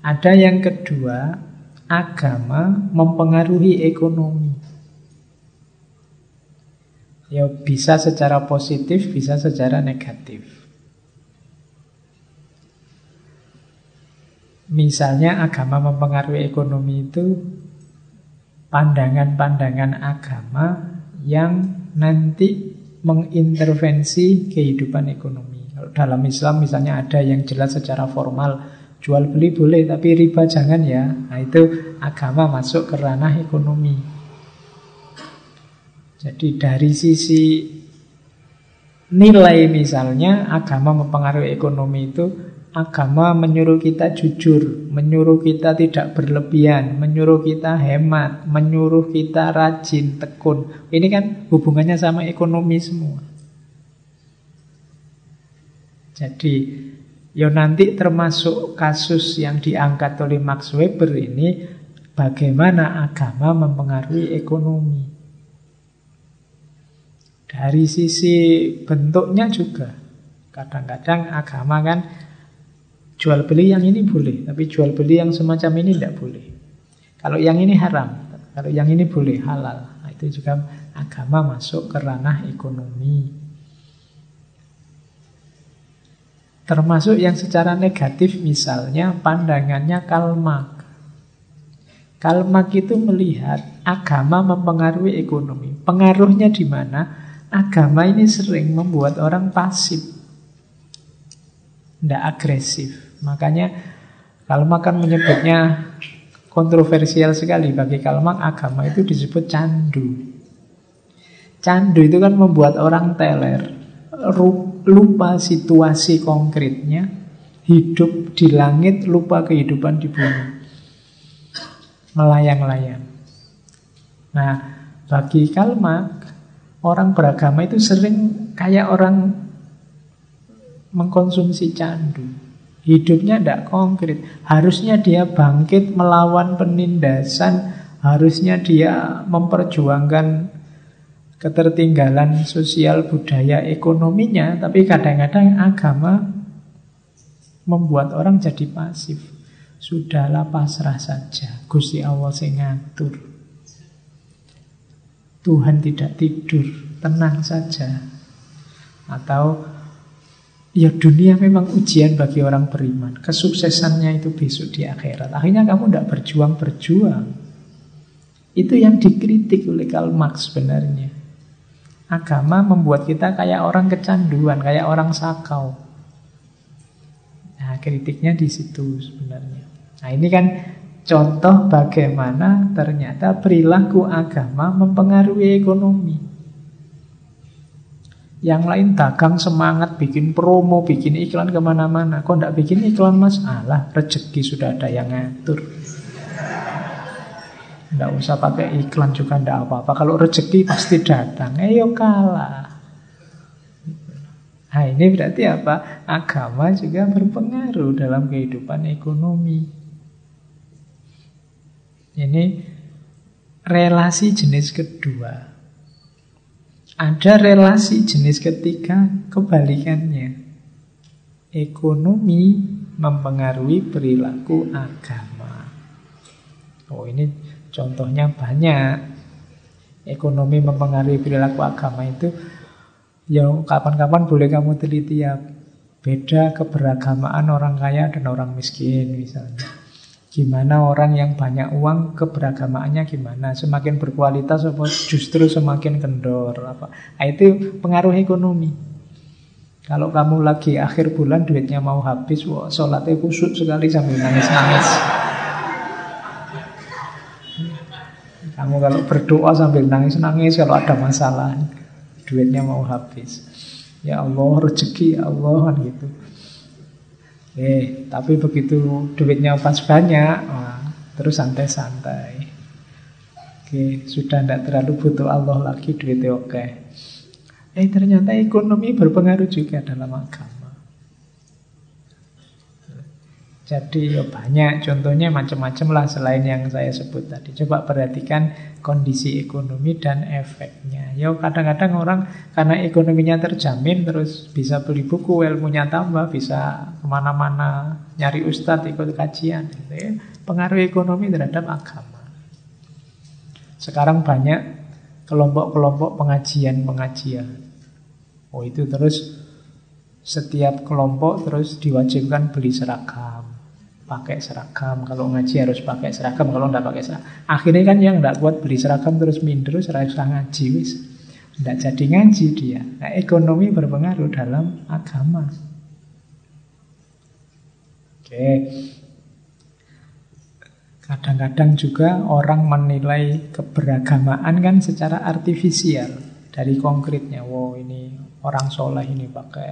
Ada yang kedua, agama mempengaruhi ekonomi. Ya bisa secara positif, bisa secara negatif. Misalnya agama mempengaruhi ekonomi itu pandangan-pandangan agama yang nanti mengintervensi kehidupan ekonomi. Kalau dalam Islam misalnya ada yang jelas secara formal jual beli boleh tapi riba jangan ya. Nah itu agama masuk ke ranah ekonomi. Jadi dari sisi nilai misalnya agama mempengaruhi ekonomi itu Agama menyuruh kita jujur, menyuruh kita tidak berlebihan, menyuruh kita hemat, menyuruh kita rajin, tekun. Ini kan hubungannya sama ekonomi semua. Jadi, ya nanti termasuk kasus yang diangkat oleh Max Weber ini, bagaimana agama mempengaruhi ekonomi. Dari sisi bentuknya juga, kadang-kadang agama kan Jual beli yang ini boleh, tapi jual beli yang semacam ini tidak boleh. Kalau yang ini haram, Kalau yang ini boleh halal. Nah, itu juga agama masuk ke ranah ekonomi. Termasuk yang secara negatif misalnya pandangannya kalmak. Kalmak itu melihat agama mempengaruhi ekonomi. Pengaruhnya di mana? Agama ini sering membuat orang pasif. Tidak agresif. Makanya Kalmak kan menyebutnya kontroversial sekali bagi Kalmak agama itu disebut candu. Candu itu kan membuat orang teler, lupa situasi konkretnya, hidup di langit, lupa kehidupan di bumi. Melayang-layang. Nah, bagi Kalmak, orang beragama itu sering kayak orang mengkonsumsi candu. Hidupnya tidak konkret. Harusnya dia bangkit melawan penindasan. Harusnya dia memperjuangkan ketertinggalan sosial budaya ekonominya. Tapi kadang-kadang agama membuat orang jadi pasif. Sudahlah pasrah saja. Gusti Allah sing ngatur. Tuhan tidak tidur. Tenang saja. Atau Ya dunia memang ujian bagi orang beriman. Kesuksesannya itu besok di akhirat. Akhirnya kamu tidak berjuang-berjuang. Itu yang dikritik oleh Karl Marx sebenarnya. Agama membuat kita kayak orang kecanduan, kayak orang sakau. Nah, kritiknya di situ sebenarnya. Nah, ini kan contoh bagaimana ternyata perilaku agama mempengaruhi ekonomi. Yang lain dagang semangat bikin promo, bikin iklan ke mana-mana. Kok tidak bikin iklan mas? Alah, rezeki sudah ada yang ngatur. Tidak usah pakai iklan juga tidak apa-apa. Kalau rezeki pasti datang. Ayo kalah. Nah ini berarti apa? Agama juga berpengaruh dalam kehidupan ekonomi. Ini relasi jenis kedua. Ada relasi jenis ketiga kebalikannya. Ekonomi mempengaruhi perilaku agama. Oh ini contohnya banyak. Ekonomi mempengaruhi perilaku agama itu ya kapan-kapan boleh kamu teliti ya beda keberagamaan orang kaya dan orang miskin misalnya. Gimana orang yang banyak uang keberagamaannya gimana? Semakin berkualitas apa justru semakin kendor apa? Nah, itu pengaruh ekonomi. Kalau kamu lagi akhir bulan duitnya mau habis, wah sholatnya kusut sekali sambil nangis-nangis. Kamu kalau berdoa sambil nangis-nangis kalau ada masalah, duitnya mau habis. Ya Allah rezeki ya Allah gitu. Eh, tapi begitu duitnya pas banyak, wah, terus santai-santai. Oke, sudah tidak terlalu butuh Allah lagi, duitnya oke. Eh, ternyata ekonomi berpengaruh juga dalam agama. Jadi ya banyak contohnya macam-macam lah selain yang saya sebut tadi. Coba perhatikan kondisi ekonomi dan efeknya. Ya kadang-kadang orang karena ekonominya terjamin terus bisa beli buku, ilmunya tambah, bisa ke mana-mana nyari ustadz ikut kajian. Gitu ya. Pengaruh ekonomi terhadap agama. Sekarang banyak kelompok-kelompok pengajian-pengajian. Oh itu terus setiap kelompok terus diwajibkan beli seragam pakai seragam. Kalau ngaji harus pakai seragam, kalau nggak pakai seragam. Akhirnya kan yang nggak kuat beli seragam terus minder, usah ngaji wis. Nggak jadi ngaji dia. Nah, ekonomi berpengaruh dalam agama. Oke. Kadang-kadang juga orang menilai keberagamaan kan secara artifisial dari konkretnya. Wow ini orang soleh ini pakai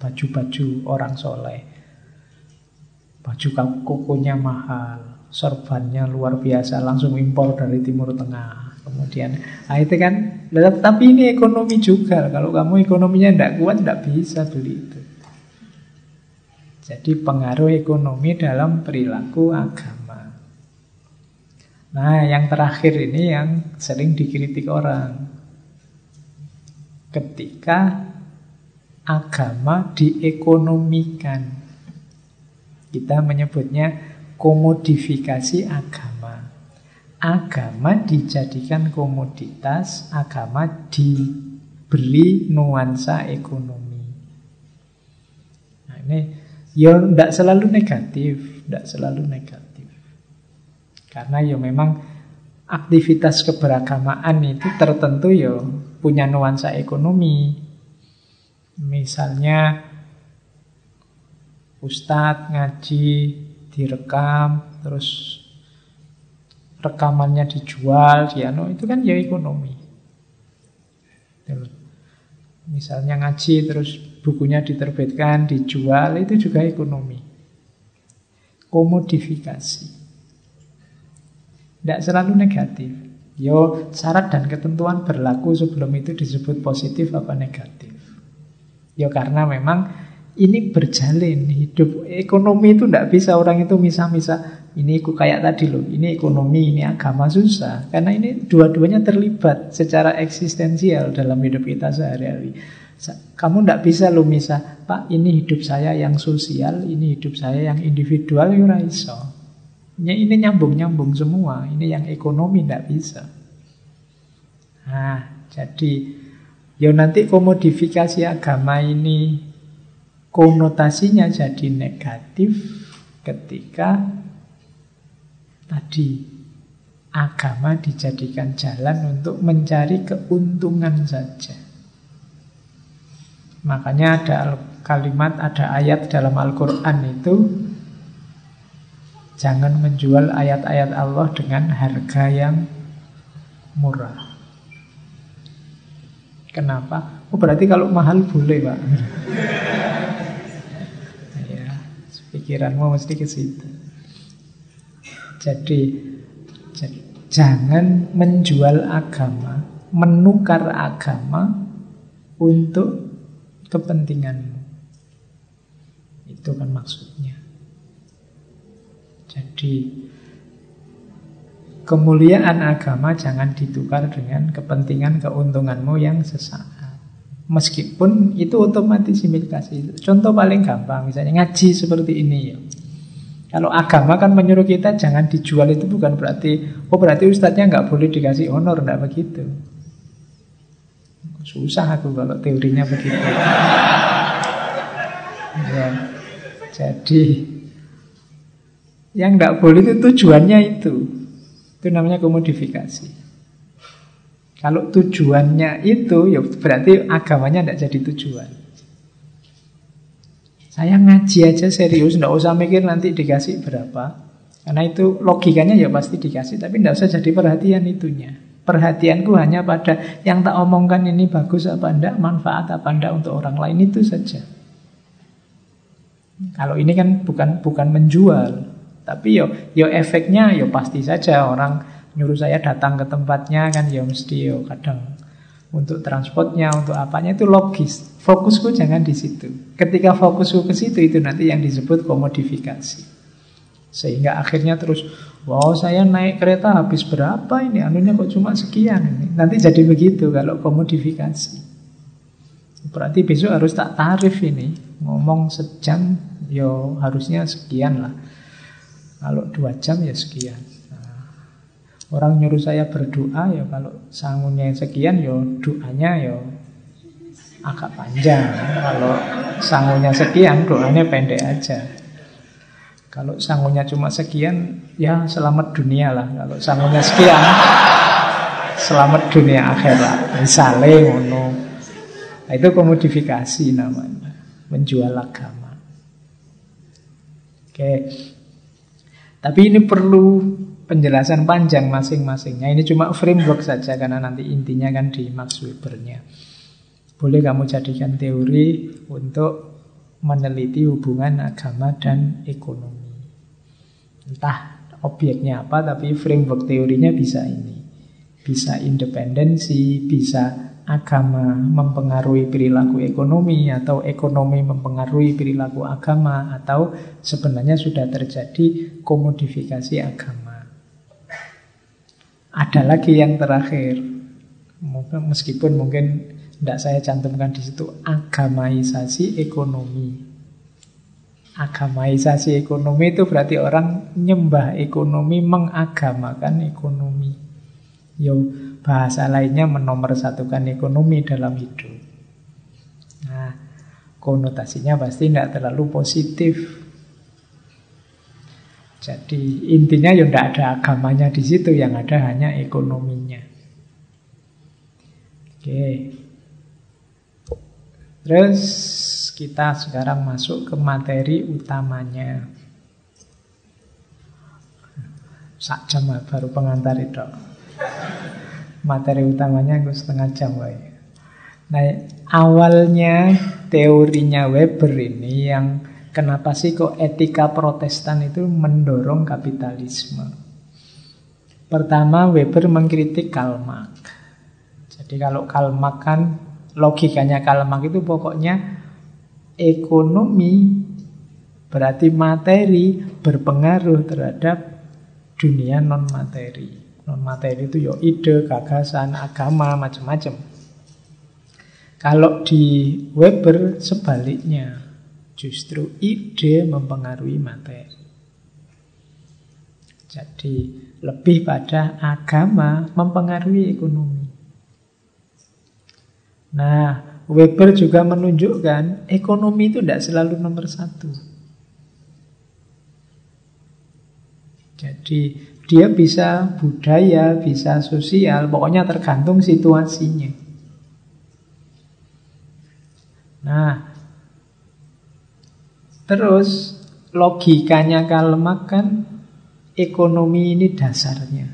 baju-baju orang soleh. Baju kokonya mahal, sorbannya luar biasa, langsung impor dari Timur Tengah. Kemudian, nah itu kan, tapi ini ekonomi juga. Kalau kamu ekonominya tidak kuat, tidak bisa beli itu. Jadi pengaruh ekonomi dalam perilaku agama. Nah, yang terakhir ini yang sering dikritik orang. Ketika agama diekonomikan. Kita menyebutnya komodifikasi agama. agama dijadikan komoditas, agama diberi nuansa ekonomi. Nah ini ya tidak selalu negatif, tidak selalu negatif. Karena ya memang aktivitas keberagamaan itu tertentu ya punya nuansa ekonomi. Misalnya Ustadz ngaji direkam terus rekamannya dijual dia no itu kan ya ekonomi. Misalnya ngaji terus bukunya diterbitkan dijual itu juga ekonomi. Komodifikasi. Tidak selalu negatif. Yo syarat dan ketentuan berlaku sebelum itu disebut positif apa negatif. Yo karena memang ini berjalin hidup ekonomi itu tidak bisa orang itu misah-misah. Ini aku kayak tadi loh ini ekonomi ini agama susah. Karena ini dua-duanya terlibat secara eksistensial dalam hidup kita sehari-hari. Kamu tidak bisa loh misah pak ini hidup saya yang sosial ini hidup saya yang individual ya iso. Ini nyambung-nyambung semua ini yang ekonomi tidak bisa. Nah jadi ya nanti komodifikasi agama ini konotasinya jadi negatif ketika tadi agama dijadikan jalan untuk mencari keuntungan saja. Makanya ada kalimat, ada ayat dalam Al-Quran itu Jangan menjual ayat-ayat Allah dengan harga yang murah. Kenapa? Oh berarti kalau mahal boleh Pak. Pikiranmu mesti ke situ. Jadi, jangan menjual agama, menukar agama untuk kepentinganmu. Itu kan maksudnya. Jadi kemuliaan agama jangan ditukar dengan kepentingan keuntunganmu yang sesaat. Meskipun itu otomatis imigrasi. Contoh paling gampang, misalnya ngaji seperti ini ya. Kalau agama kan menyuruh kita jangan dijual itu bukan berarti, oh berarti ustadznya nggak boleh dikasih honor, nggak begitu. Susah aku kalau teorinya begitu. ya, jadi yang nggak boleh itu tujuannya itu, itu namanya komodifikasi. Kalau tujuannya itu, ya berarti agamanya tidak jadi tujuan. Saya ngaji aja serius, tidak usah mikir nanti dikasih berapa. Karena itu logikanya ya pasti dikasih, tapi tidak usah jadi perhatian itunya. Perhatianku hanya pada yang tak omongkan ini bagus apa enggak, manfaat apa enggak untuk orang lain itu saja. Kalau ini kan bukan bukan menjual, tapi yo yo efeknya yo pasti saja orang nyuruh saya datang ke tempatnya kan ya mesti yo kadang untuk transportnya, untuk apanya itu logis. Fokusku jangan di situ. Ketika fokusku ke situ itu nanti yang disebut komodifikasi. Sehingga akhirnya terus, wow saya naik kereta habis berapa ini, anunya kok cuma sekian ini. Nanti jadi begitu kalau komodifikasi. Berarti besok harus tak tarif ini. Ngomong sejam, yo harusnya sekian lah. Kalau dua jam ya sekian. Orang nyuruh saya berdoa ya kalau sangunya sekian ya doanya ya agak panjang. Kalau sangunya sekian doanya pendek aja. Kalau sangunya cuma sekian ya selamat dunia lah. Kalau sangunya sekian selamat dunia akhirat. Misalnya ngono. Nah, itu komodifikasi namanya. Menjual agama. Oke. Tapi ini perlu penjelasan panjang masing-masingnya. Ini cuma framework saja karena nanti intinya kan di Max Webernya. Boleh kamu jadikan teori untuk meneliti hubungan agama dan ekonomi. Entah objeknya apa, tapi framework teorinya bisa ini. Bisa independensi, bisa agama mempengaruhi perilaku ekonomi atau ekonomi mempengaruhi perilaku agama atau sebenarnya sudah terjadi komodifikasi agama. Ada lagi yang terakhir, meskipun mungkin tidak saya cantumkan di situ agamaisasi ekonomi. Agamaisasi ekonomi itu berarti orang nyembah ekonomi, mengagamakan ekonomi. Yo, bahasa lainnya menomorsatukan ekonomi dalam hidup. Nah, konotasinya pasti tidak terlalu positif. Jadi intinya ya tidak ada agamanya di situ, yang ada hanya ekonominya. Oke. Terus kita sekarang masuk ke materi utamanya. Sak jam baru pengantar itu. Materi utamanya gue setengah jam. Nah, awalnya teorinya Weber ini yang kenapa sih kok etika protestan itu mendorong kapitalisme. Pertama Weber mengkritik Karl Marx. Jadi kalau Karl Marx kan logikanya Karl Marx itu pokoknya ekonomi berarti materi berpengaruh terhadap dunia non materi. Non materi itu ya ide, gagasan, agama, macam-macam. Kalau di Weber sebaliknya, justru ide mempengaruhi materi. Jadi lebih pada agama mempengaruhi ekonomi. Nah, Weber juga menunjukkan ekonomi itu tidak selalu nomor satu. Jadi dia bisa budaya, bisa sosial, pokoknya tergantung situasinya. Nah, terus logikanya kalau makan ekonomi ini dasarnya.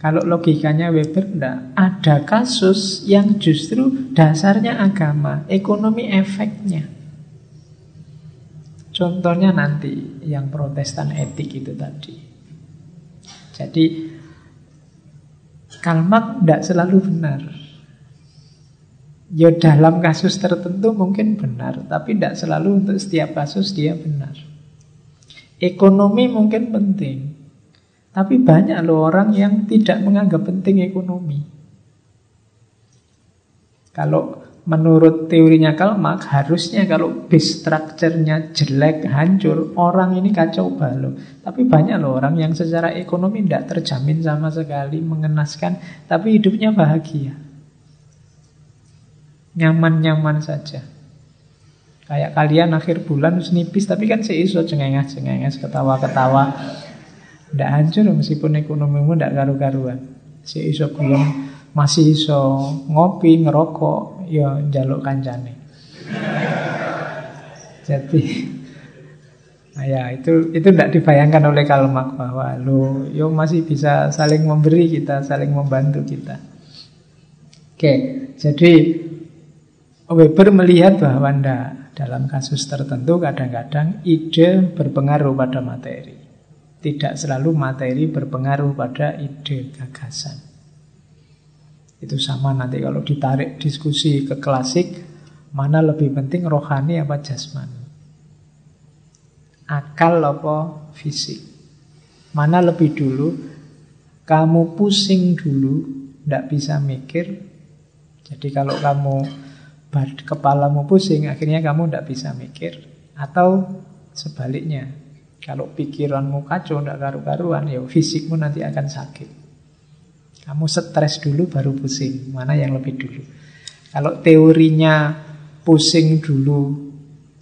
Kalau logikanya Weber enggak, ada kasus yang justru dasarnya agama, ekonomi efeknya. Contohnya nanti yang protestan etik itu tadi. Jadi Kalmak tidak selalu benar. Ya dalam kasus tertentu mungkin benar, tapi tidak selalu untuk setiap kasus dia benar. Ekonomi mungkin penting, tapi banyak loh orang yang tidak menganggap penting ekonomi. Kalau menurut teorinya Karl Marx, harusnya kalau base structure-nya jelek, hancur, orang ini kacau balau. Tapi banyak loh orang yang secara ekonomi tidak terjamin sama sekali, mengenaskan, tapi hidupnya bahagia. Nyaman-nyaman saja. Kayak kalian akhir bulan nipis, tapi kan seiso cengenges-cengenges, ketawa-ketawa. Tidak hancur meskipun ekonomimu tidak karu-karuan. Si iso guyon masih iso ngopi, ngerokok, ya jaluk kancane. Jadi Nah ya itu itu tidak dibayangkan oleh Kalmak bahwa lo yo masih bisa saling memberi kita, saling membantu kita. Oke, jadi Weber melihat bahwa ndak dalam kasus tertentu kadang-kadang ide berpengaruh pada materi. Tidak selalu materi berpengaruh pada ide gagasan. Itu sama nanti kalau ditarik diskusi ke klasik, mana lebih penting rohani apa jasmani? Akal apa fisik? Mana lebih dulu? Kamu pusing dulu, tidak bisa mikir. Jadi kalau kamu kepalamu pusing, akhirnya kamu tidak bisa mikir. Atau sebaliknya, kalau pikiranmu kacau, tidak karu-karuan, ya fisikmu nanti akan sakit. Kamu stres dulu baru pusing. Mana yang lebih dulu? Kalau teorinya pusing dulu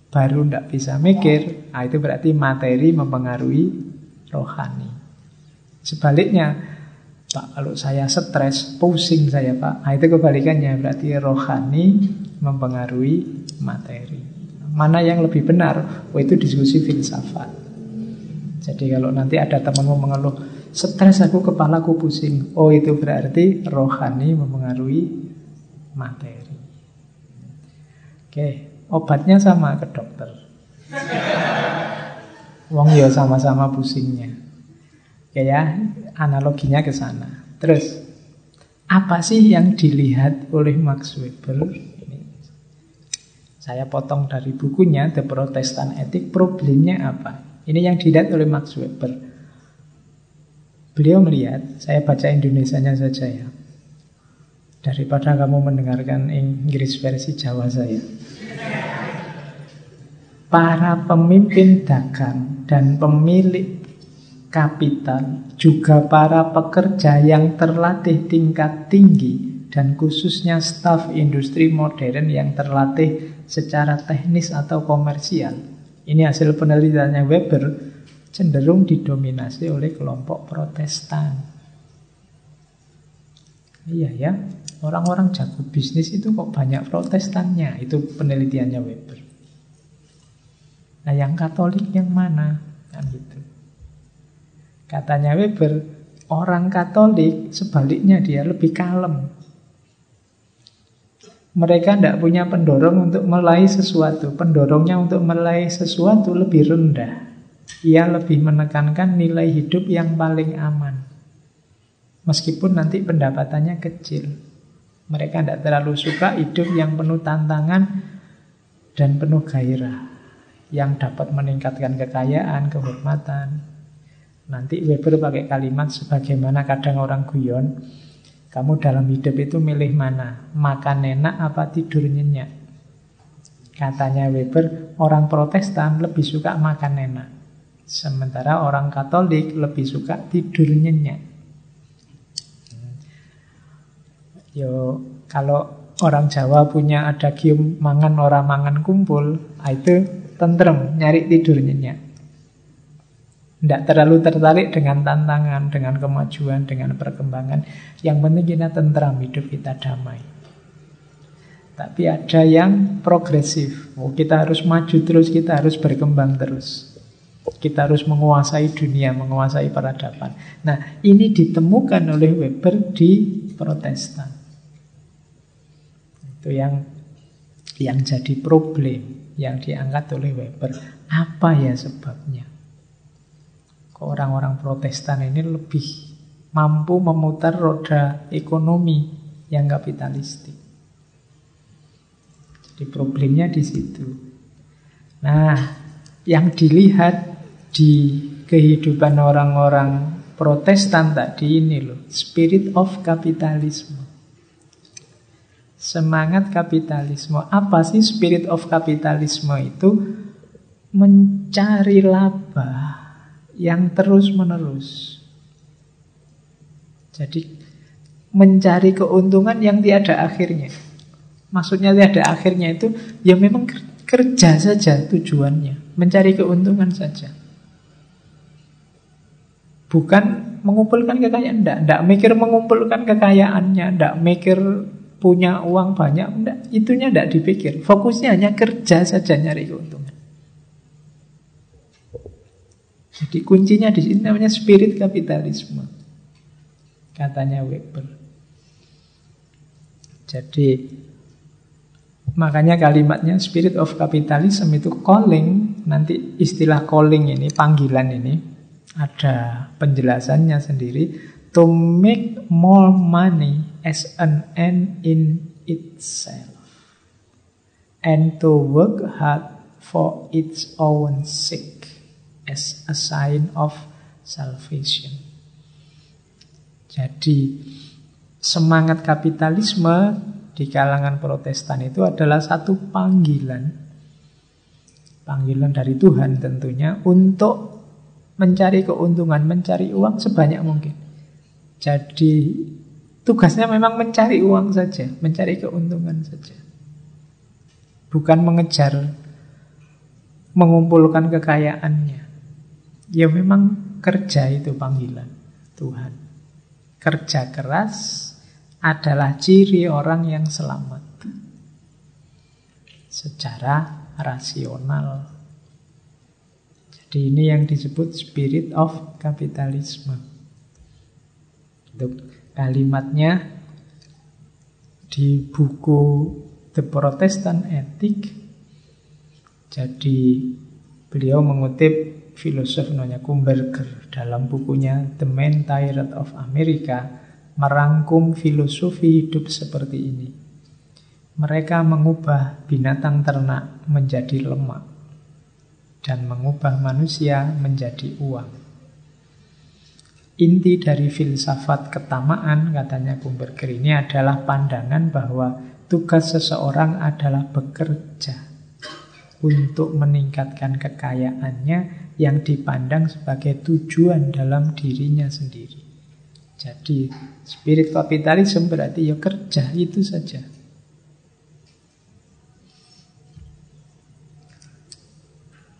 baru tidak bisa mikir, nah itu berarti materi mempengaruhi rohani. Sebaliknya, Pak, kalau saya stres, pusing saya Pak. Nah itu kebalikannya, berarti rohani mempengaruhi materi. Mana yang lebih benar? Oh itu diskusi filsafat. Jadi kalau nanti ada temanmu mengeluh, stres aku, kepalaku pusing. Oh itu berarti rohani mempengaruhi materi. Oke, obatnya sama ke dokter. Wong ya sama-sama pusingnya. Oke ya, analoginya ke sana. Terus, apa sih yang dilihat oleh Max Weber? Saya potong dari bukunya The Protestant Ethic. Problemnya apa? Ini yang dilihat oleh Max Weber. Beliau melihat, saya baca Indonesianya saja ya. Daripada kamu mendengarkan Inggris versi Jawa saya. para pemimpin dagang dan pemilik kapital, juga para pekerja yang terlatih tingkat tinggi dan khususnya staf industri modern yang terlatih secara teknis atau komersial. Ini hasil penelitiannya Weber cenderung didominasi oleh kelompok Protestan. Iya ya, orang-orang jago bisnis itu kok banyak protestannya, itu penelitiannya Weber. Nah yang Katolik yang mana? Kan gitu. Katanya Weber, orang Katolik sebaliknya dia lebih kalem. Mereka tidak punya pendorong untuk melayu sesuatu. Pendorongnya untuk melayu sesuatu lebih rendah. Ia lebih menekankan nilai hidup yang paling aman. Meskipun nanti pendapatannya kecil. Mereka tidak terlalu suka hidup yang penuh tantangan dan penuh gairah yang dapat meningkatkan kekayaan, kehormatan. Nanti Weber pakai kalimat sebagaimana kadang orang guyon, kamu dalam hidup itu milih mana? Makan enak apa tidur nyenyak? Katanya Weber, orang protestan lebih suka makan enak. Sementara orang katolik lebih suka tidur nyenyak. Yo, kalau orang Jawa punya ada gium mangan orang mangan kumpul, itu tentrem, nyari tidur nyenyak. Tidak terlalu tertarik dengan tantangan, dengan kemajuan, dengan perkembangan. Yang penting kita tentram, hidup kita damai. Tapi ada yang progresif. Oh, kita harus maju terus, kita harus berkembang terus. Kita harus menguasai dunia, menguasai peradaban. Nah, ini ditemukan oleh Weber di Protestan. Itu yang yang jadi problem yang diangkat oleh Weber. Apa ya sebabnya? Orang-orang protestan ini lebih mampu memutar roda ekonomi yang kapitalistik. Jadi problemnya di situ. Nah, yang dilihat di kehidupan orang-orang protestan tadi ini loh, spirit of capitalism. Semangat kapitalisme. Apa sih spirit of kapitalisme itu? Mencari laba yang terus-menerus. Jadi mencari keuntungan yang tiada akhirnya. Maksudnya tiada akhirnya itu ya memang kerja saja tujuannya, mencari keuntungan saja. Bukan mengumpulkan kekayaan, enggak, enggak mikir mengumpulkan kekayaannya, enggak mikir punya uang banyak, enggak, itunya tidak dipikir. Fokusnya hanya kerja saja nyari keuntungan. Jadi kuncinya di sini namanya spirit kapitalisme. Katanya Weber. Jadi makanya kalimatnya spirit of capitalism itu calling, nanti istilah calling ini, panggilan ini ada penjelasannya sendiri to make more money as an end in itself and to work hard for its own sake as a sign of salvation. Jadi semangat kapitalisme di kalangan Protestan itu adalah satu panggilan panggilan dari Tuhan tentunya untuk mencari keuntungan, mencari uang sebanyak mungkin. Jadi Tugasnya memang mencari uang saja, mencari keuntungan saja. Bukan mengejar mengumpulkan kekayaannya. Ya memang kerja itu panggilan Tuhan. Kerja keras adalah ciri orang yang selamat. Secara rasional. Jadi ini yang disebut spirit of capitalism. Untuk kalimatnya di buku The Protestant Ethic. Jadi beliau mengutip filosof namanya Kumberger dalam bukunya The Man Tyrant of America merangkum filosofi hidup seperti ini. Mereka mengubah binatang ternak menjadi lemak dan mengubah manusia menjadi uang. Inti dari filsafat ketamaan, katanya Kumberger ini adalah pandangan bahwa tugas seseorang adalah bekerja. untuk meningkatkan kekayaannya yang dipandang sebagai tujuan dalam dirinya sendiri. Jadi spirit kapitalisme berarti ya kerja itu saja.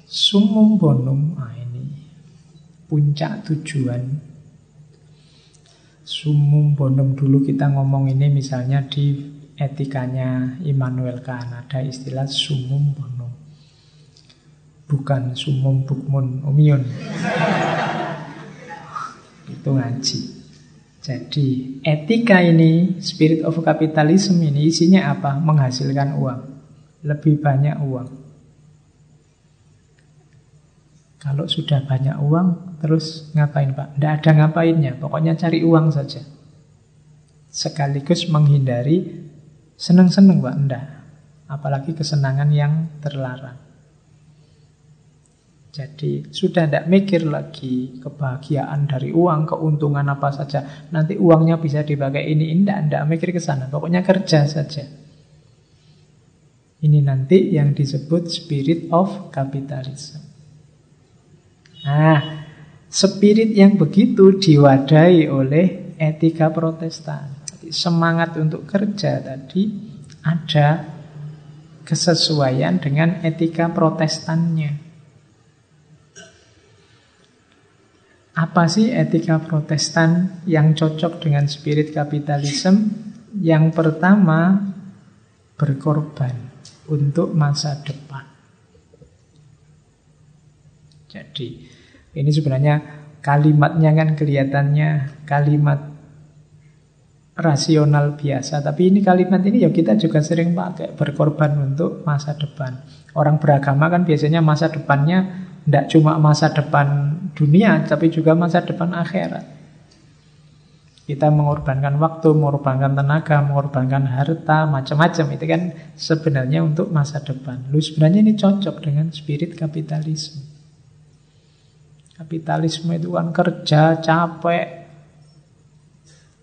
Sumum bonum, ah ini puncak tujuan. Sumum bonum dulu kita ngomong ini misalnya di etikanya Immanuel Kant ada istilah sumum bonum. Bukan sumum bukmun umiun. Itu ngaji. Jadi etika ini, spirit of capitalism ini isinya apa? Menghasilkan uang. Lebih banyak uang. Kalau sudah banyak uang, terus ngapain Pak? Tidak ada ngapainnya, pokoknya cari uang saja. Sekaligus menghindari seneng-seneng Pak, enggak. Apalagi kesenangan yang terlarang. Jadi sudah tidak mikir lagi kebahagiaan dari uang, keuntungan apa saja. Nanti uangnya bisa dipakai ini, tidak, tidak mikir ke sana. Pokoknya kerja saja. Ini nanti yang disebut spirit of capitalism. Nah, spirit yang begitu diwadahi oleh etika protestan. semangat untuk kerja tadi ada kesesuaian dengan etika protestannya. Apa sih etika protestan yang cocok dengan spirit kapitalisme? Yang pertama, berkorban untuk masa depan. Jadi, ini sebenarnya kalimatnya kan kelihatannya kalimat rasional biasa. Tapi ini kalimat ini ya kita juga sering pakai berkorban untuk masa depan. Orang beragama kan biasanya masa depannya tidak cuma masa depan dunia, tapi juga masa depan akhirat. Kita mengorbankan waktu, mengorbankan tenaga, mengorbankan harta, macam-macam. Itu kan sebenarnya untuk masa depan. Lu sebenarnya ini cocok dengan spirit kapitalisme. Kapitalisme itu kan kerja, capek,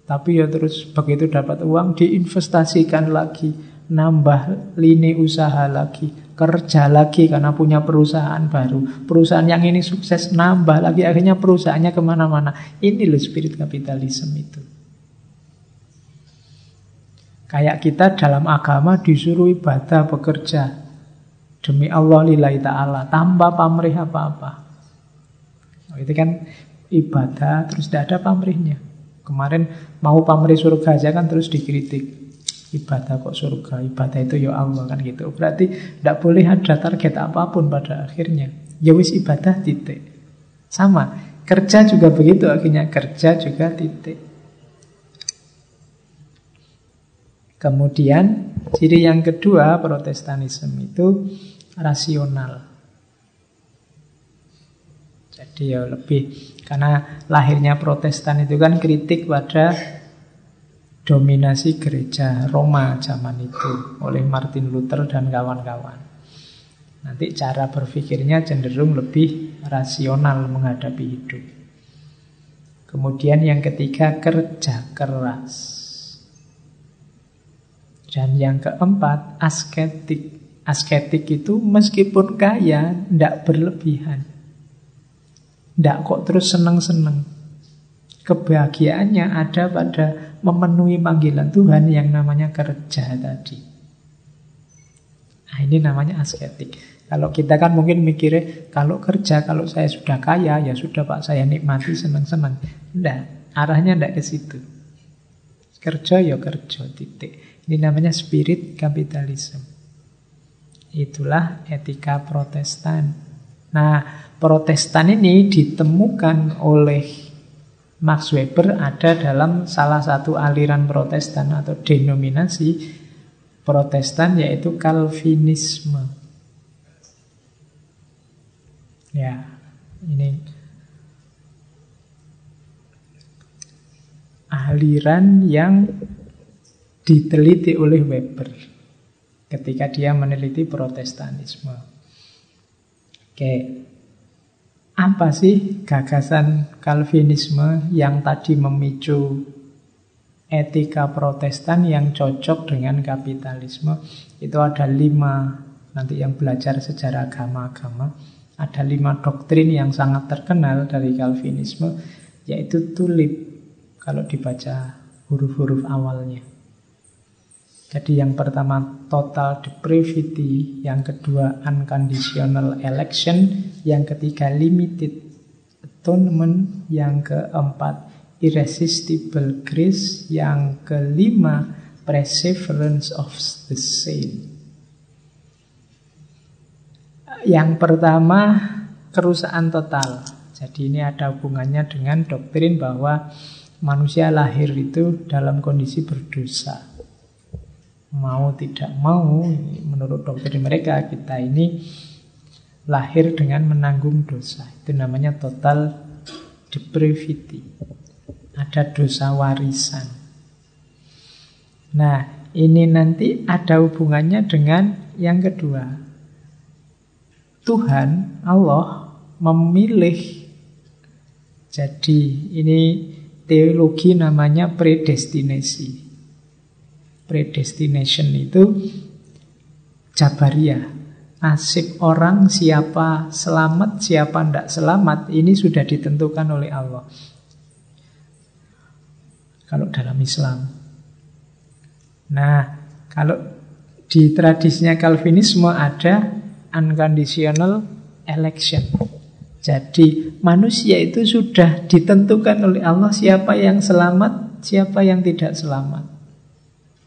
tapi ya terus begitu dapat uang diinvestasikan lagi, nambah lini usaha lagi, kerja lagi karena punya perusahaan baru. Perusahaan yang ini sukses nambah lagi, akhirnya perusahaannya ke mana-mana. Ini loh spirit kapitalisme itu. Kayak kita dalam agama disuruh ibadah, bekerja. Demi Allah lillahi ta'ala, tanpa pamrih apa-apa. Oh, itu kan ibadah, terus tidak ada pamrihnya. Kemarin mau pamrih surga aja kan terus dikritik ibadah kok surga, ibadah itu ya Allah kan gitu. Berarti tidak boleh ada target apa pun pada akhirnya. Ya wis ibadah titik. Sama, kerja juga begitu akhirnya kerja juga titik. Kemudian ciri yang kedua protestanisme itu rasional. Jadi ya lebih karena lahirnya protestan itu kan kritik pada dominasi gereja Roma zaman itu oleh Martin Luther dan kawan-kawan. Nanti cara berpikirnya cenderung lebih rasional menghadapi hidup. Kemudian yang ketiga kerja keras. Dan yang keempat asketik. Asketik itu meskipun kaya tidak berlebihan. Tidak kok terus seneng-seneng. Kebahagiaannya ada pada memenuhi panggilan Tuhan yang namanya kerja tadi. Nah, ini namanya asketik. Kalau kita kan mungkin mikirnya, kalau kerja, kalau saya sudah kaya, ya sudah Pak, saya nikmati senang-senang. Tidak, arahnya tidak ke situ. Kerja ya kerja, titik. Ini namanya spirit kapitalisme. Itulah etika protestan. Nah, protestan ini ditemukan oleh Max Weber ada dalam salah satu aliran protestan atau denominasi protestan yaitu Calvinisme. Ya, ini aliran yang diteliti oleh Weber ketika dia meneliti protestanisme. Oke, apa sih gagasan Calvinisme yang tadi memicu etika protestan yang cocok dengan kapitalisme? Itu ada lima nanti yang belajar sejarah agama-agama, ada lima doktrin yang sangat terkenal dari Calvinisme, yaitu tulip, kalau dibaca huruf-huruf awalnya. Jadi yang pertama total depravity, yang kedua unconditional election, yang ketiga limited atonement, yang keempat irresistible grace, yang kelima perseverance of the saint. Yang pertama kerusakan total. Jadi ini ada hubungannya dengan doktrin bahwa manusia lahir itu dalam kondisi berdosa mau tidak mau menurut dokter mereka kita ini lahir dengan menanggung dosa. Itu namanya total depravity. Ada dosa warisan. Nah ini nanti ada hubungannya dengan yang kedua. Tuhan Allah memilih jadi ini teologi namanya predestinasi Predestination itu Jabariyah Nasib orang siapa selamat, siapa tidak selamat Ini sudah ditentukan oleh Allah. Kalau dalam Islam. Nah, kalau di tradisinya Calvinisme ada unconditional election. Jadi manusia itu sudah ditentukan oleh Allah siapa yang selamat, siapa yang tidak selamat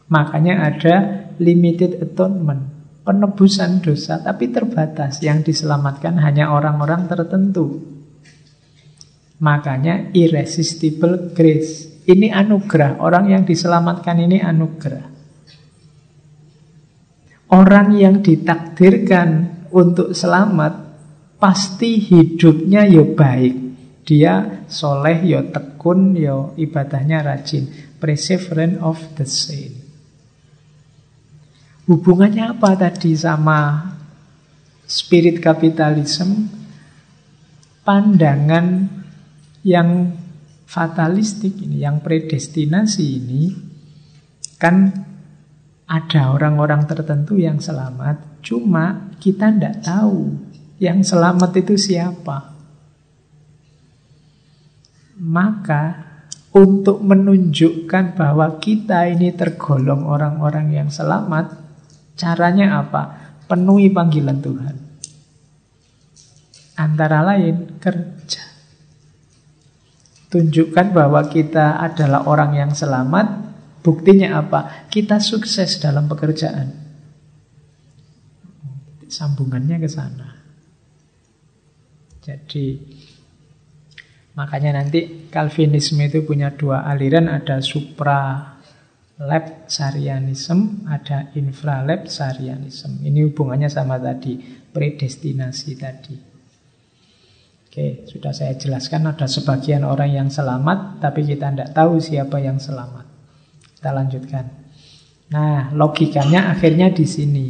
Makanya ada limited atonement, penebusan dosa tapi terbatas. Yang diselamatkan hanya orang-orang tertentu. Makanya irresistible grace. Ini anugerah, orang yang diselamatkan ini anugerah. Orang yang ditakdirkan untuk selamat pasti hidupnya ya baik. Dia soleh, ya tekun, ya ibadahnya rajin. Perseverance of the saint. Hubungannya apa tadi sama spirit kapitalisme? Pandangan yang fatalistik ini, yang predestinasi ini, kan ada orang-orang tertentu yang selamat, cuma kita tidak tahu yang selamat itu siapa. Maka untuk menunjukkan bahwa kita ini tergolong orang-orang yang selamat, Caranya apa? Penuhi panggilan Tuhan. Antara lain kerja. Tunjukkan bahwa kita adalah orang yang selamat. Buktinya apa? Kita sukses dalam pekerjaan. Sambungannya ke sana. Jadi makanya nanti Calvinisme itu punya dua aliran, ada supra lab sarianism, ada infralab sarianism. Ini hubungannya sama tadi, predestinasi tadi. Oke, sudah saya jelaskan ada sebagian orang yang selamat, tapi kita tidak tahu siapa yang selamat. Kita lanjutkan. Nah, logikanya akhirnya di sini.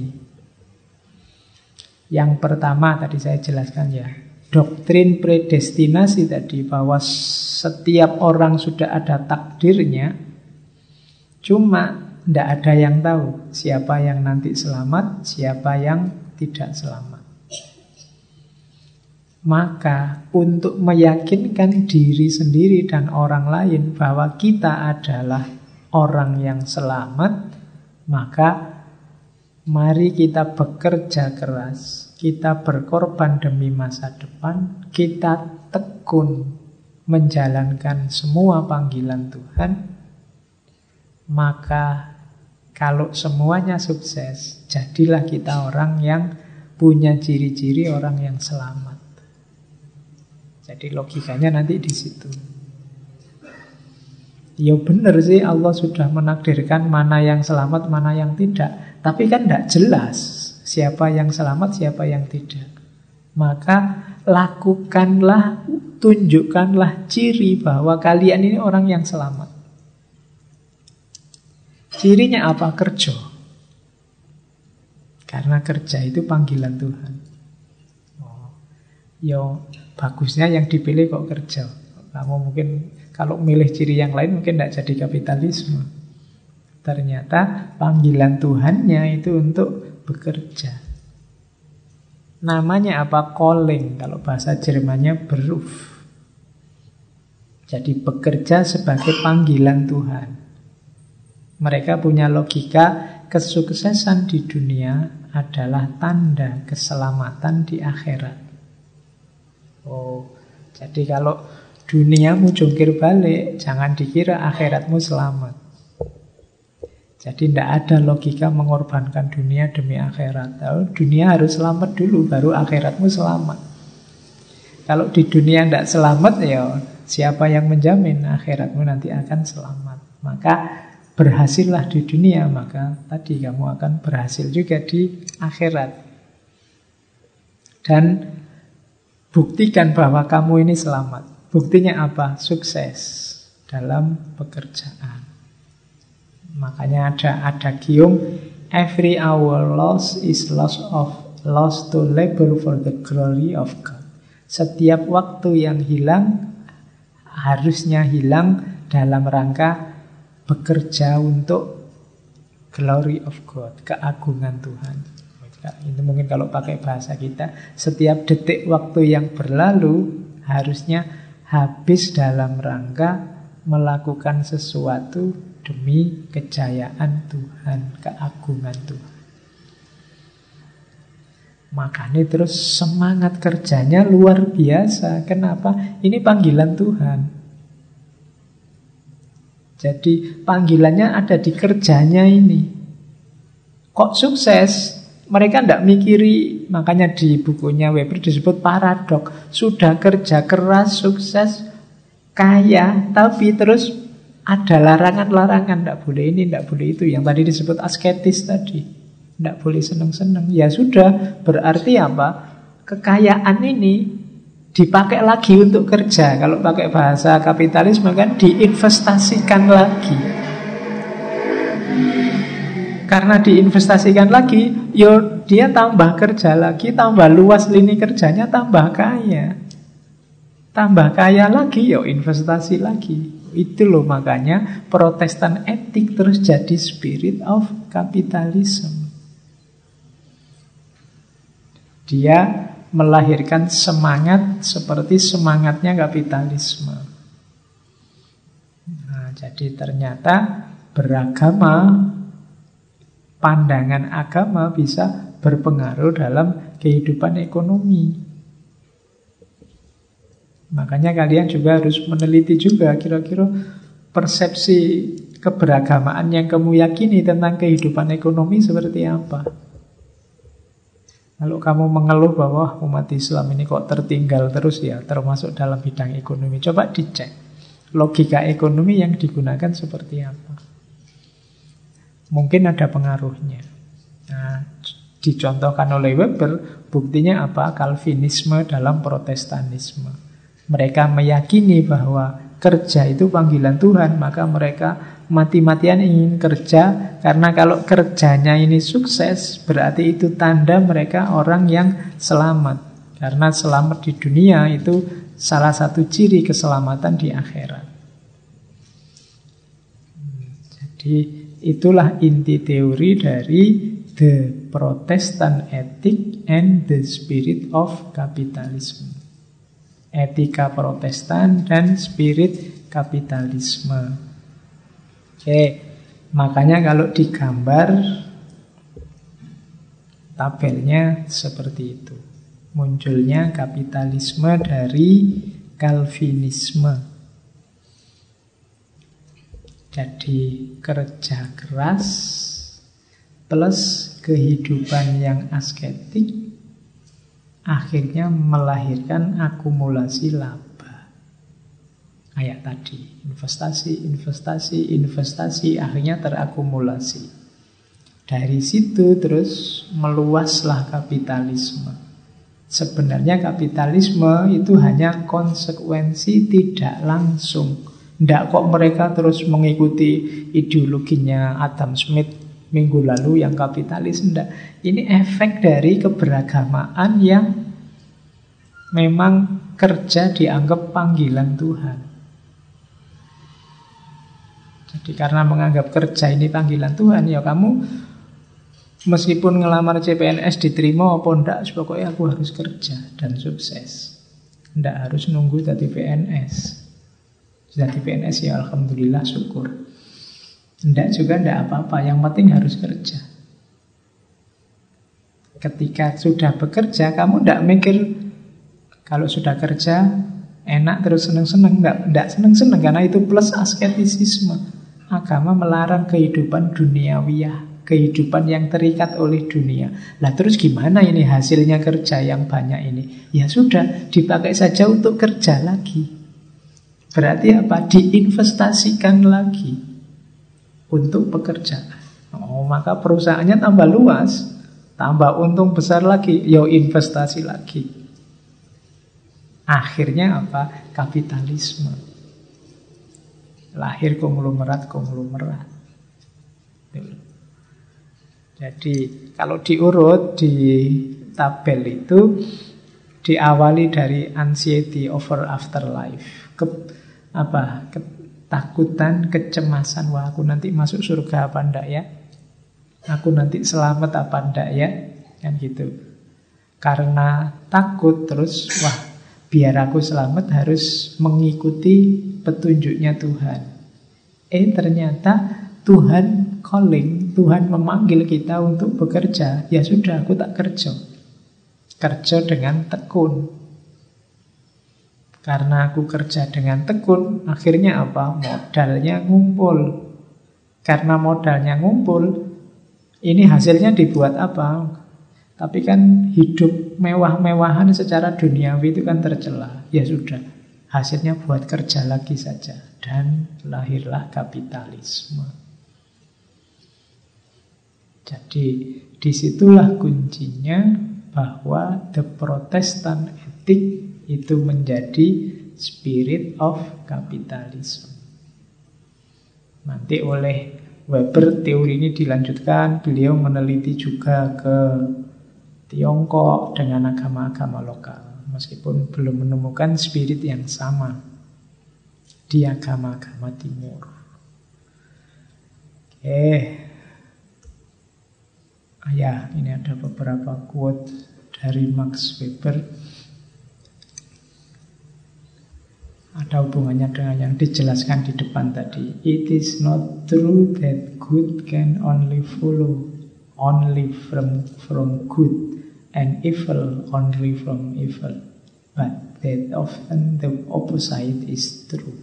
Yang pertama tadi saya jelaskan ya, doktrin predestinasi tadi bahwa setiap orang sudah ada takdirnya, Cuma tidak ada yang tahu siapa yang nanti selamat, siapa yang tidak selamat. Maka untuk meyakinkan diri sendiri dan orang lain bahwa kita adalah orang yang selamat, maka mari kita bekerja keras, kita berkorban demi masa depan, kita tekun menjalankan semua panggilan Tuhan maka kalau semuanya sukses, jadilah kita orang yang punya ciri-ciri orang yang selamat. Jadi logikanya nanti di situ. Ya benar sih Allah sudah menakdirkan mana yang selamat, mana yang tidak. Tapi kan tidak jelas siapa yang selamat, siapa yang tidak. Maka lakukanlah, tunjukkanlah ciri bahwa kalian ini orang yang selamat. Cirinya apa? Kerja. Karena kerja itu panggilan Tuhan. Oh, yo bagusnya yang dipilih kok kerja. Kamu mungkin kalau milih ciri yang lain mungkin tidak jadi kapitalisme. Ternyata panggilan Tuhannya itu untuk bekerja. Namanya apa? Calling. Kalau bahasa Jermannya Beruf. Jadi bekerja sebagai panggilan Tuhan. Mereka punya logika kesuksesan di dunia adalah tanda keselamatan di akhirat. Oh, jadi kalau duniamu jungkir balik, jangan dikira akhiratmu selamat. Jadi tidak ada logika mengorbankan dunia demi akhirat. Lalu dunia harus selamat dulu, baru akhiratmu selamat. Kalau di dunia tidak selamat, ya siapa yang menjamin akhiratmu nanti akan selamat. Maka berhasillah di dunia, maka tadi kamu akan berhasil juga di akhirat. Dan buktikan bahwa kamu ini selamat. Buktinya apa? Sukses dalam pekerjaan. Makanya ada ada gium every hour loss is loss of loss to labor for the glory of God. Setiap waktu yang hilang harusnya hilang dalam rangka bekerja untuk glory of God, keagungan Tuhan. Ini mungkin kalau pakai bahasa kita, setiap detik waktu yang berlalu harusnya habis dalam rangka melakukan sesuatu demi kejayaan Tuhan, keagungan Tuhan. Makanya terus semangat kerjanya luar biasa. Kenapa? Ini panggilan Tuhan. Jadi panggilannya ada di kerjanya ini. Kok sukses? Mereka tidak mikiri, makanya di bukunya Weber disebut paradok. Sudah kerja keras, sukses, kaya, tapi terus ada larangan-larangan, tidak boleh ini, tidak boleh itu. Yang tadi disebut asketis tadi. Tidak boleh senang-senang. Ya sudah, berarti apa? Kekayaan ini dipakai lagi untuk kerja. Kalau pakai bahasa kapitalisme kan diinvestasikan lagi. Karena diinvestasikan lagi, yo dia tambah kerja lagi, tambah luas lini kerjanya, tambah kaya. Tambah kaya lagi, yo investasi lagi. Itu loh makanya protestan etik terus jadi spirit of capitalism. Dia melahirkan semangat seperti semangatnya kapitalisme. Nah, jadi ternyata beragama, pandangan agama bisa berpengaruh dalam kehidupan ekonomi. Makanya kalian juga harus meneliti juga kira-kira persepsi keberagamaan yang kamu yakini tentang kehidupan ekonomi seperti apa. Kalau kamu mengeluh bahwa umat Islam ini kok tertinggal terus ya, termasuk dalam bidang ekonomi, coba dicek logika ekonomi yang digunakan seperti apa. Mungkin ada pengaruhnya. Nah, dicontohkan oleh Weber, buktinya apa? Calvinisme dalam protestanisme. Mereka meyakini bahwa kerja itu panggilan Tuhan, maka mereka mati-matian ingin kerja karena kalau kerjanya ini sukses berarti itu tanda mereka orang yang selamat. Karena selamat di dunia itu salah satu ciri keselamatan di akhirat. Jadi itulah inti teori dari The Protestant Ethic and the Spirit of Capitalism etika protestan dan spirit kapitalisme. Oke, makanya kalau digambar tabelnya seperti itu. Munculnya kapitalisme dari Calvinisme. Jadi kerja keras plus kehidupan yang asketik akhirnya melahirkan akumulasi laba. Kayak tadi, investasi, investasi, investasi, akhirnya terakumulasi. Dari situ terus meluaslah kapitalisme. Sebenarnya kapitalisme itu hanya konsekuensi tidak langsung. Tidak kok mereka terus mengikuti ideologinya Adam Smith minggu lalu yang kapitalis enggak. Ini efek dari keberagamaan yang memang kerja dianggap panggilan Tuhan. Jadi karena menganggap kerja ini panggilan Tuhan, ya kamu Meskipun ngelamar CPNS diterima apa enggak, pokoknya aku harus kerja dan sukses. Enggak harus nunggu jadi PNS. Jadi PNS ya Alhamdulillah syukur. Enggak juga enggak apa-apa, yang penting harus kerja. Ketika sudah bekerja, kamu enggak mikir kalau sudah kerja enak terus seneng-seneng. Enggak, enggak seneng-seneng karena itu plus asketisisme. Agama melarang kehidupan duniawiyah, kehidupan yang terikat oleh dunia. Lah terus gimana ini hasilnya kerja yang banyak ini? Ya sudah, dipakai saja untuk kerja lagi. Berarti apa? Diinvestasikan lagi untuk pekerjaan. Oh, maka perusahaannya tambah luas. Tambah untung besar lagi, yo investasi lagi. Akhirnya apa? Kapitalisme. Lahir konglomerat, konglomerat. Jadi kalau diurut di tabel itu diawali dari anxiety over afterlife. Ke, apa? Ketakutan, kecemasan, wah aku nanti masuk surga apa enggak ya? Aku nanti selamat apa enggak ya? Kan gitu. Karena takut terus, wah biar aku selamat harus mengikuti petunjuknya Tuhan. Eh ternyata Tuhan calling, Tuhan memanggil kita untuk bekerja. Ya sudah, aku tak kerja. Kerja dengan tekun. Karena aku kerja dengan tekun, akhirnya apa? Modalnya ngumpul. Karena modalnya ngumpul, ini hasilnya dibuat apa? Tapi kan hidup mewah-mewahan secara duniawi itu kan tercela. Ya sudah, hasilnya buat kerja lagi saja. Dan lahirlah kapitalisme. Jadi di situlah kuncinya bahwa the Protestant ethic itu menjadi spirit of capitalism. Nanti oleh Weber teori ini dilanjutkan, beliau meneliti juga ke Tiongkok dengan agama-agama lokal. Meskipun belum menemukan spirit yang sama di agama-agama timur. Oke. Ah, ya, ini ada beberapa quote dari Max Weber. ada hubungannya dengan yang dijelaskan di depan tadi. It is not true that good can only follow only from from good and evil only from evil, but that often the opposite is true.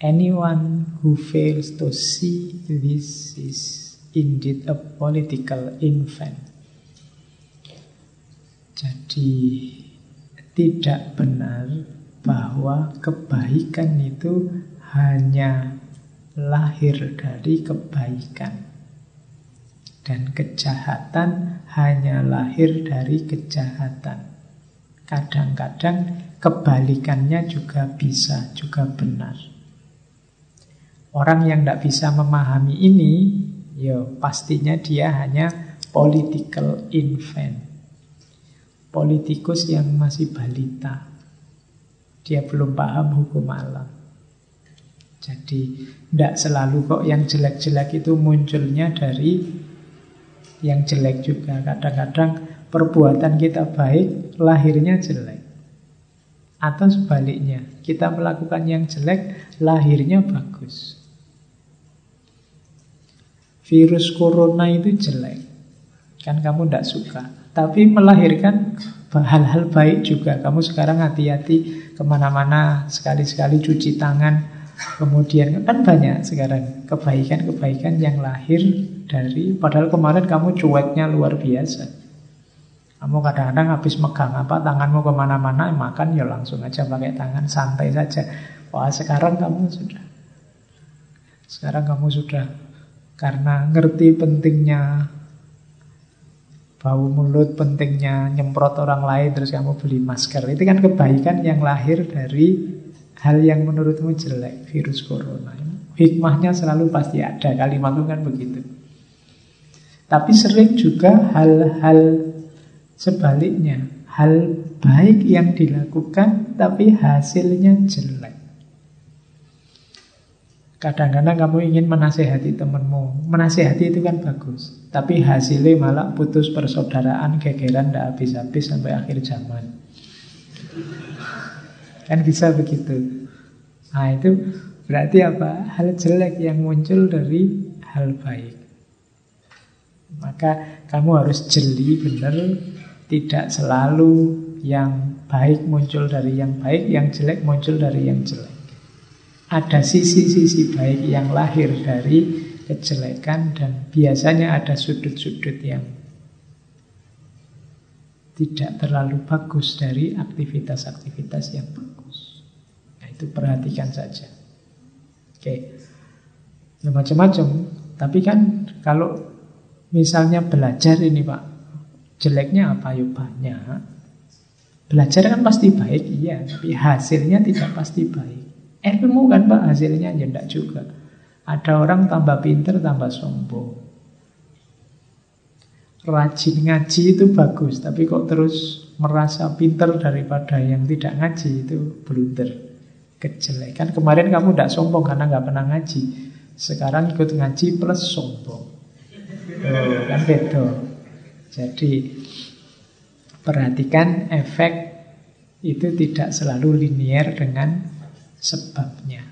Anyone who fails to see this is indeed a political infant. Jadi tidak benar bahwa kebaikan itu hanya lahir dari kebaikan dan kejahatan hanya lahir dari kejahatan. Kadang-kadang kebalikannya juga bisa, juga benar. Orang yang tidak bisa memahami ini, ya pastinya dia hanya political infant. Politikus yang masih balita. Dia belum paham hukum alam. Jadi tidak selalu kok yang jelek-jelek itu munculnya dari yang jelek juga. Kadang-kadang perbuatan kita baik, lahirnya jelek. Atau sebaliknya, kita melakukan yang jelek, lahirnya bagus. Virus corona itu jelek. Kan kamu tidak suka. Tapi melahirkan hal-hal baik juga. Kamu sekarang hati-hati ke mana-mana sekali-sekali cuci tangan kemudian kan banyak sekarang kebaikan-kebaikan yang lahir dari padahal kemarin kamu cueknya luar biasa. Kamu kadang-kadang habis megang apa tanganmu ke mana-mana makan ya langsung aja pakai tangan santai saja. Wah sekarang kamu sudah. Sekarang kamu sudah. Karena ngerti pentingnya bau mulut pentingnya nyemprot orang lain terus kamu beli masker. Itu kan kebaikan yang lahir dari hal yang menurutmu jelek virus corona hikmahnya selalu pasti ada kalimat itu kan begitu tapi sering juga hal-hal sebaliknya hal baik yang dilakukan tapi hasilnya jelek Kadang-kadang kamu ingin menasehati temanmu. Menasehati itu kan bagus. Tapi hasilnya malah putus persaudaraan, gegeran, tidak habis-habis sampai akhir zaman. Kan bisa begitu. Nah itu berarti apa? Hal jelek yang muncul dari hal baik. Maka kamu harus jeli benar, tidak selalu yang baik muncul dari yang baik, yang jelek muncul dari yang jelek ada sisi-sisi baik yang lahir dari kejelekan dan biasanya ada sudut-sudut yang tidak terlalu bagus dari aktivitas-aktivitas yang bagus. Nah, itu perhatikan saja. Oke. Ya macam-macam. Tapi kan kalau misalnya belajar ini Pak, jeleknya apa? Ya banyak. Belajar kan pasti baik, iya. Tapi hasilnya tidak pasti baik. Ilmu kan Pak hasilnya ya enggak juga. Ada orang tambah pinter tambah sombong. Rajin ngaji itu bagus, tapi kok terus merasa pinter daripada yang tidak ngaji itu blunder. Kejelekan. Kemarin kamu tidak sombong karena nggak pernah ngaji. Sekarang ikut ngaji plus sombong. Oh, kan beda. Jadi perhatikan efek itu tidak selalu linier dengan sebabnya.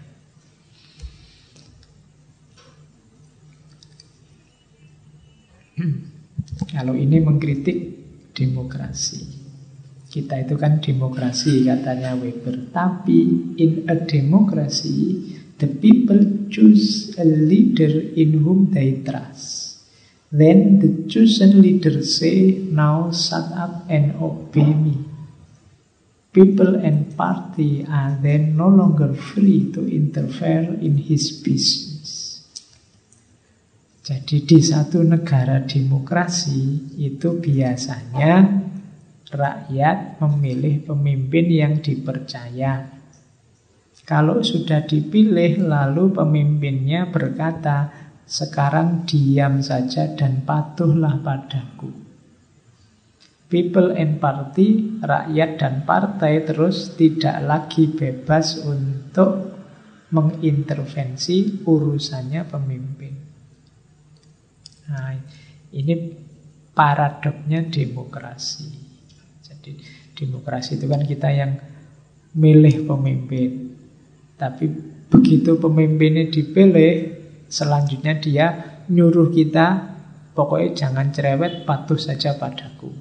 Kalau ini mengkritik demokrasi. Kita itu kan demokrasi katanya Weber. Tapi in a democracy, the people choose a leader in whom they trust. Then the chosen leader say, now shut up and obey me. People and party are then no longer free to interfere in his business. Jadi di satu negara demokrasi itu biasanya rakyat memilih pemimpin yang dipercaya. Kalau sudah dipilih lalu pemimpinnya berkata, sekarang diam saja dan patuhlah padaku people and party, rakyat dan partai terus tidak lagi bebas untuk mengintervensi urusannya pemimpin. Nah, ini paradoknya demokrasi. Jadi demokrasi itu kan kita yang milih pemimpin. Tapi begitu pemimpinnya dipilih, selanjutnya dia nyuruh kita pokoknya jangan cerewet, patuh saja padaku.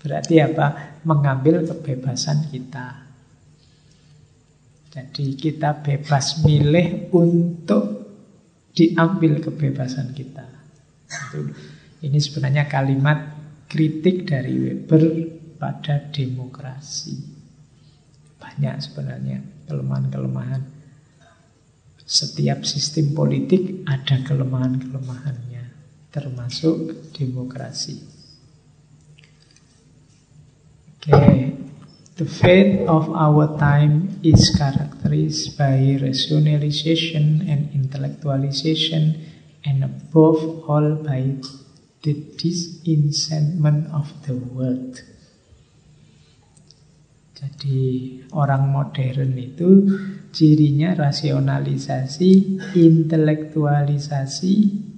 Berarti apa? Mengambil kebebasan kita. Jadi kita bebas milih untuk diambil kebebasan kita. Ini sebenarnya kalimat kritik dari Weber pada demokrasi. Banyak sebenarnya kelemahan-kelemahan. Setiap sistem politik ada kelemahan-kelemahannya, termasuk demokrasi. Okay. The fate of our time is characterized by rationalization and intellectualization, and above all by the disenchantment of the world. Jadi orang modern itu cirinya rasionalisasi, intelektualisasi,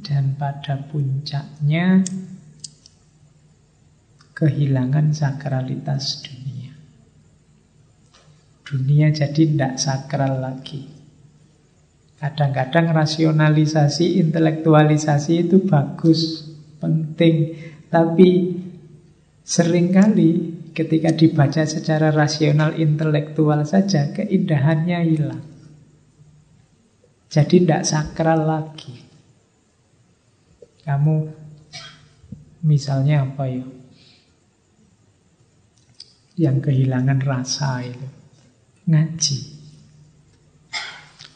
dan pada puncaknya kehilangan sakralitas dunia. Dunia jadi tidak sakral lagi. Kadang-kadang rasionalisasi, intelektualisasi itu bagus, penting. Tapi sering kali ketika dibaca secara rasional intelektual saja, keindahannya hilang. Jadi tidak sakral lagi. Kamu misalnya apa ya? yang kehilangan rasa itu. Ngaji.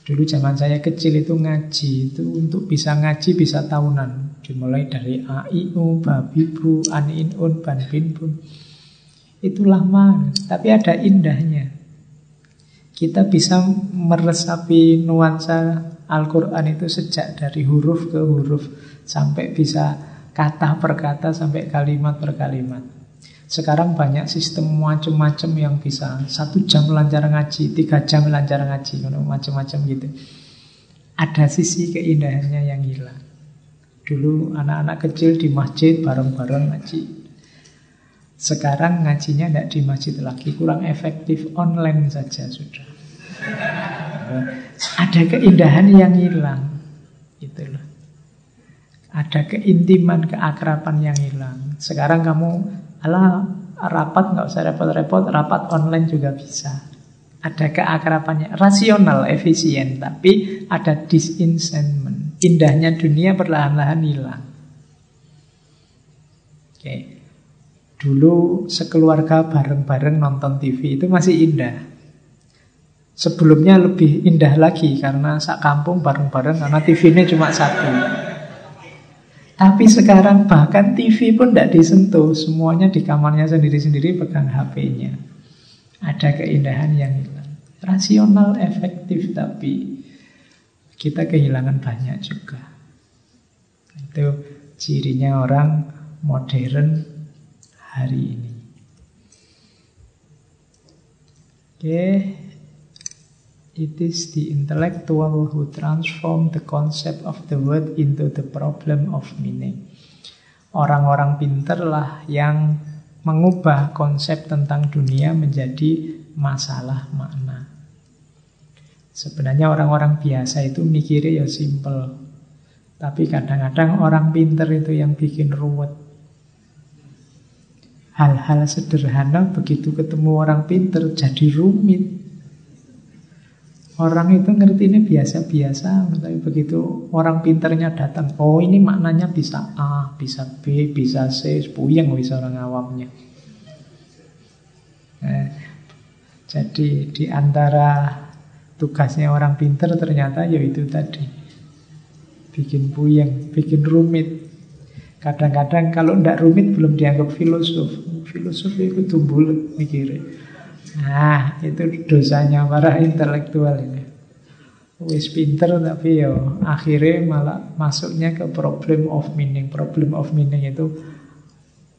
Dulu zaman saya kecil itu ngaji itu untuk bisa ngaji bisa tahunan. Dimulai dari AIU, Babibu, Aninun, Ban Bin Itu lama, tapi ada indahnya. Kita bisa meresapi nuansa Al-Quran itu sejak dari huruf ke huruf sampai bisa kata per kata sampai kalimat per kalimat. Sekarang banyak sistem macam-macam yang bisa satu jam lancar ngaji, tiga jam lancar ngaji, macam-macam gitu. ada sisi keindahannya yang hilang. Dulu anak-anak kecil di masjid bareng-bareng ngaji. Sekarang ngajinya tidak di masjid lagi, kurang efektif online saja sudah. Ada keindahan yang hilang. Gitu. Ada keintiman, keakraban yang hilang. Sekarang kamu, ala rapat nggak usah repot-repot, rapat online juga bisa. Ada keakrabannya, rasional, efisien, tapi ada disenchantment. Indahnya dunia perlahan-lahan hilang. Oke. Dulu sekeluarga bareng-bareng nonton TV itu masih indah. Sebelumnya lebih indah lagi karena sak kampung bareng-bareng karena TV-nya cuma satu. Tapi sekarang bahkan TV pun tidak disentuh, semuanya di kamarnya sendiri-sendiri pegang HP-nya. Ada keindahan yang hilang. Rasional, efektif, tapi kita kehilangan banyak juga. Itu cirinya orang modern hari ini. Oke, It is the intellectual who transform the concept of the word into the problem of meaning. Orang-orang pinterlah yang mengubah konsep tentang dunia menjadi masalah makna. Sebenarnya orang-orang biasa itu mikirnya ya simple. Tapi kadang-kadang orang pinter itu yang bikin ruwet. Hal-hal sederhana begitu ketemu orang pinter jadi rumit. Orang itu ngerti ini biasa-biasa, tapi begitu orang pinternya datang, oh ini maknanya bisa A, bisa B, bisa C, puyeng bisa orang awamnya. Eh, jadi di antara tugasnya orang pinter ternyata yaitu tadi bikin puyeng, bikin rumit. Kadang-kadang kalau tidak rumit belum dianggap filosof. Filosof itu tumbuh mikirnya. Nah, itu dosanya para intelektual ini. Wis pinter tapi yo akhirnya malah masuknya ke problem of meaning. Problem of meaning itu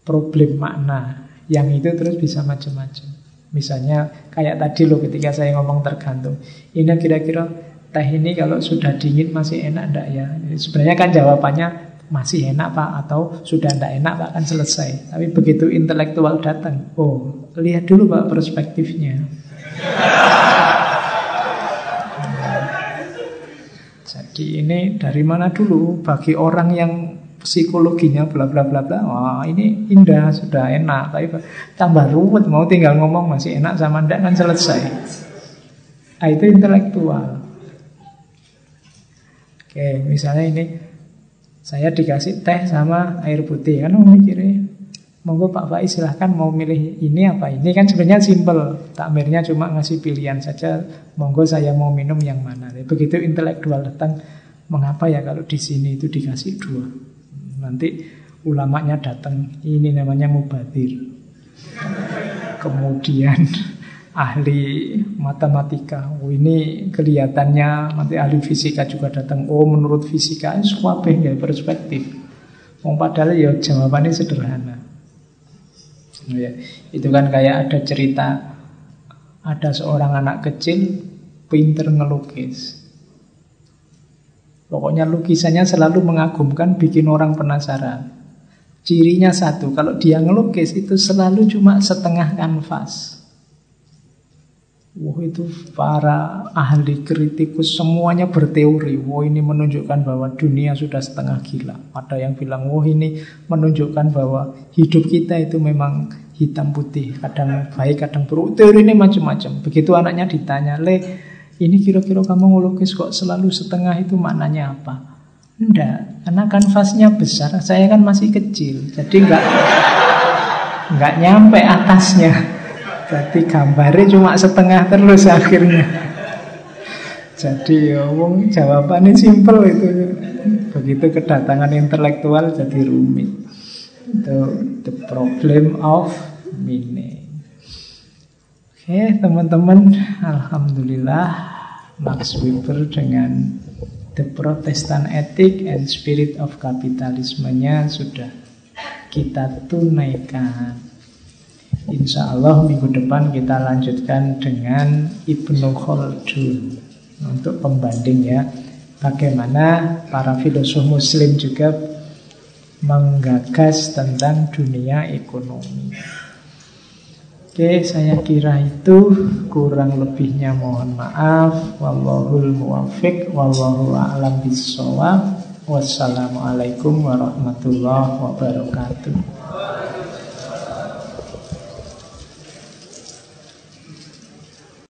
problem makna. Yang itu terus bisa macam-macam. Misalnya kayak tadi loh ketika saya ngomong tergantung. Ini kira-kira teh ini kalau sudah dingin masih enak enggak ya? Sebenarnya kan jawabannya masih enak Pak atau sudah tidak enak Pak kan selesai. Tapi begitu intelektual datang, oh lihat dulu Pak perspektifnya. *laughs* Jadi ini dari mana dulu bagi orang yang psikologinya bla bla bla bla. Wah, ini indah sudah enak, tapi tambah ruwet mau tinggal ngomong masih enak sama ndak kan selesai. Nah, itu intelektual. Oke, misalnya ini saya dikasih teh sama air putih. Kan mikirnya monggo Pak Faiz silahkan mau milih ini apa ini. Kan sebenarnya simple. Takmirnya cuma ngasih pilihan saja monggo saya mau minum yang mana. Begitu intelektual datang mengapa ya kalau di sini itu dikasih dua? Nanti ulamanya datang ini namanya mubadir. *laughs* Kemudian ahli matematika. Oh, ini kelihatannya nanti ahli fisika juga datang. Oh, menurut fisika suapeh ya perspektif. Oh, padahal ya jawabannya sederhana. Ya, itu kan kayak ada cerita ada seorang anak kecil pinter ngelukis. Pokoknya lukisannya selalu mengagumkan, bikin orang penasaran. Cirinya satu, kalau dia ngelukis itu selalu cuma setengah kanvas. Wah itu para ahli kritikus semuanya berteori. Wah ini menunjukkan bahwa dunia sudah setengah gila. Ada yang bilang wah ini menunjukkan bahwa hidup kita itu memang hitam putih Kadang baik kadang buruk. Teori ini macam-macam. Begitu anaknya ditanya Le ini kira-kira kamu ngelukis kok selalu setengah itu maknanya apa? Enggak, karena kanvasnya besar. Saya kan masih kecil Jadi enggak Enggak nyampe atasnya jadi gambarnya cuma setengah terus akhirnya. Jadi ya wong jawabannya simple itu. Begitu kedatangan intelektual jadi rumit. Itu the problem of meaning. Oke teman-teman, Alhamdulillah Max Weber dengan The Protestant Ethic and Spirit of Capitalism-nya sudah kita tunaikan. Insya Allah minggu depan kita lanjutkan dengan Ibnu Khaldun untuk pembanding ya bagaimana para filosof muslim juga menggagas tentang dunia ekonomi. Oke, saya kira itu kurang lebihnya mohon maaf. Wallahul muwafiq, wallahu a'lam bishawab. Wassalamualaikum warahmatullahi wabarakatuh.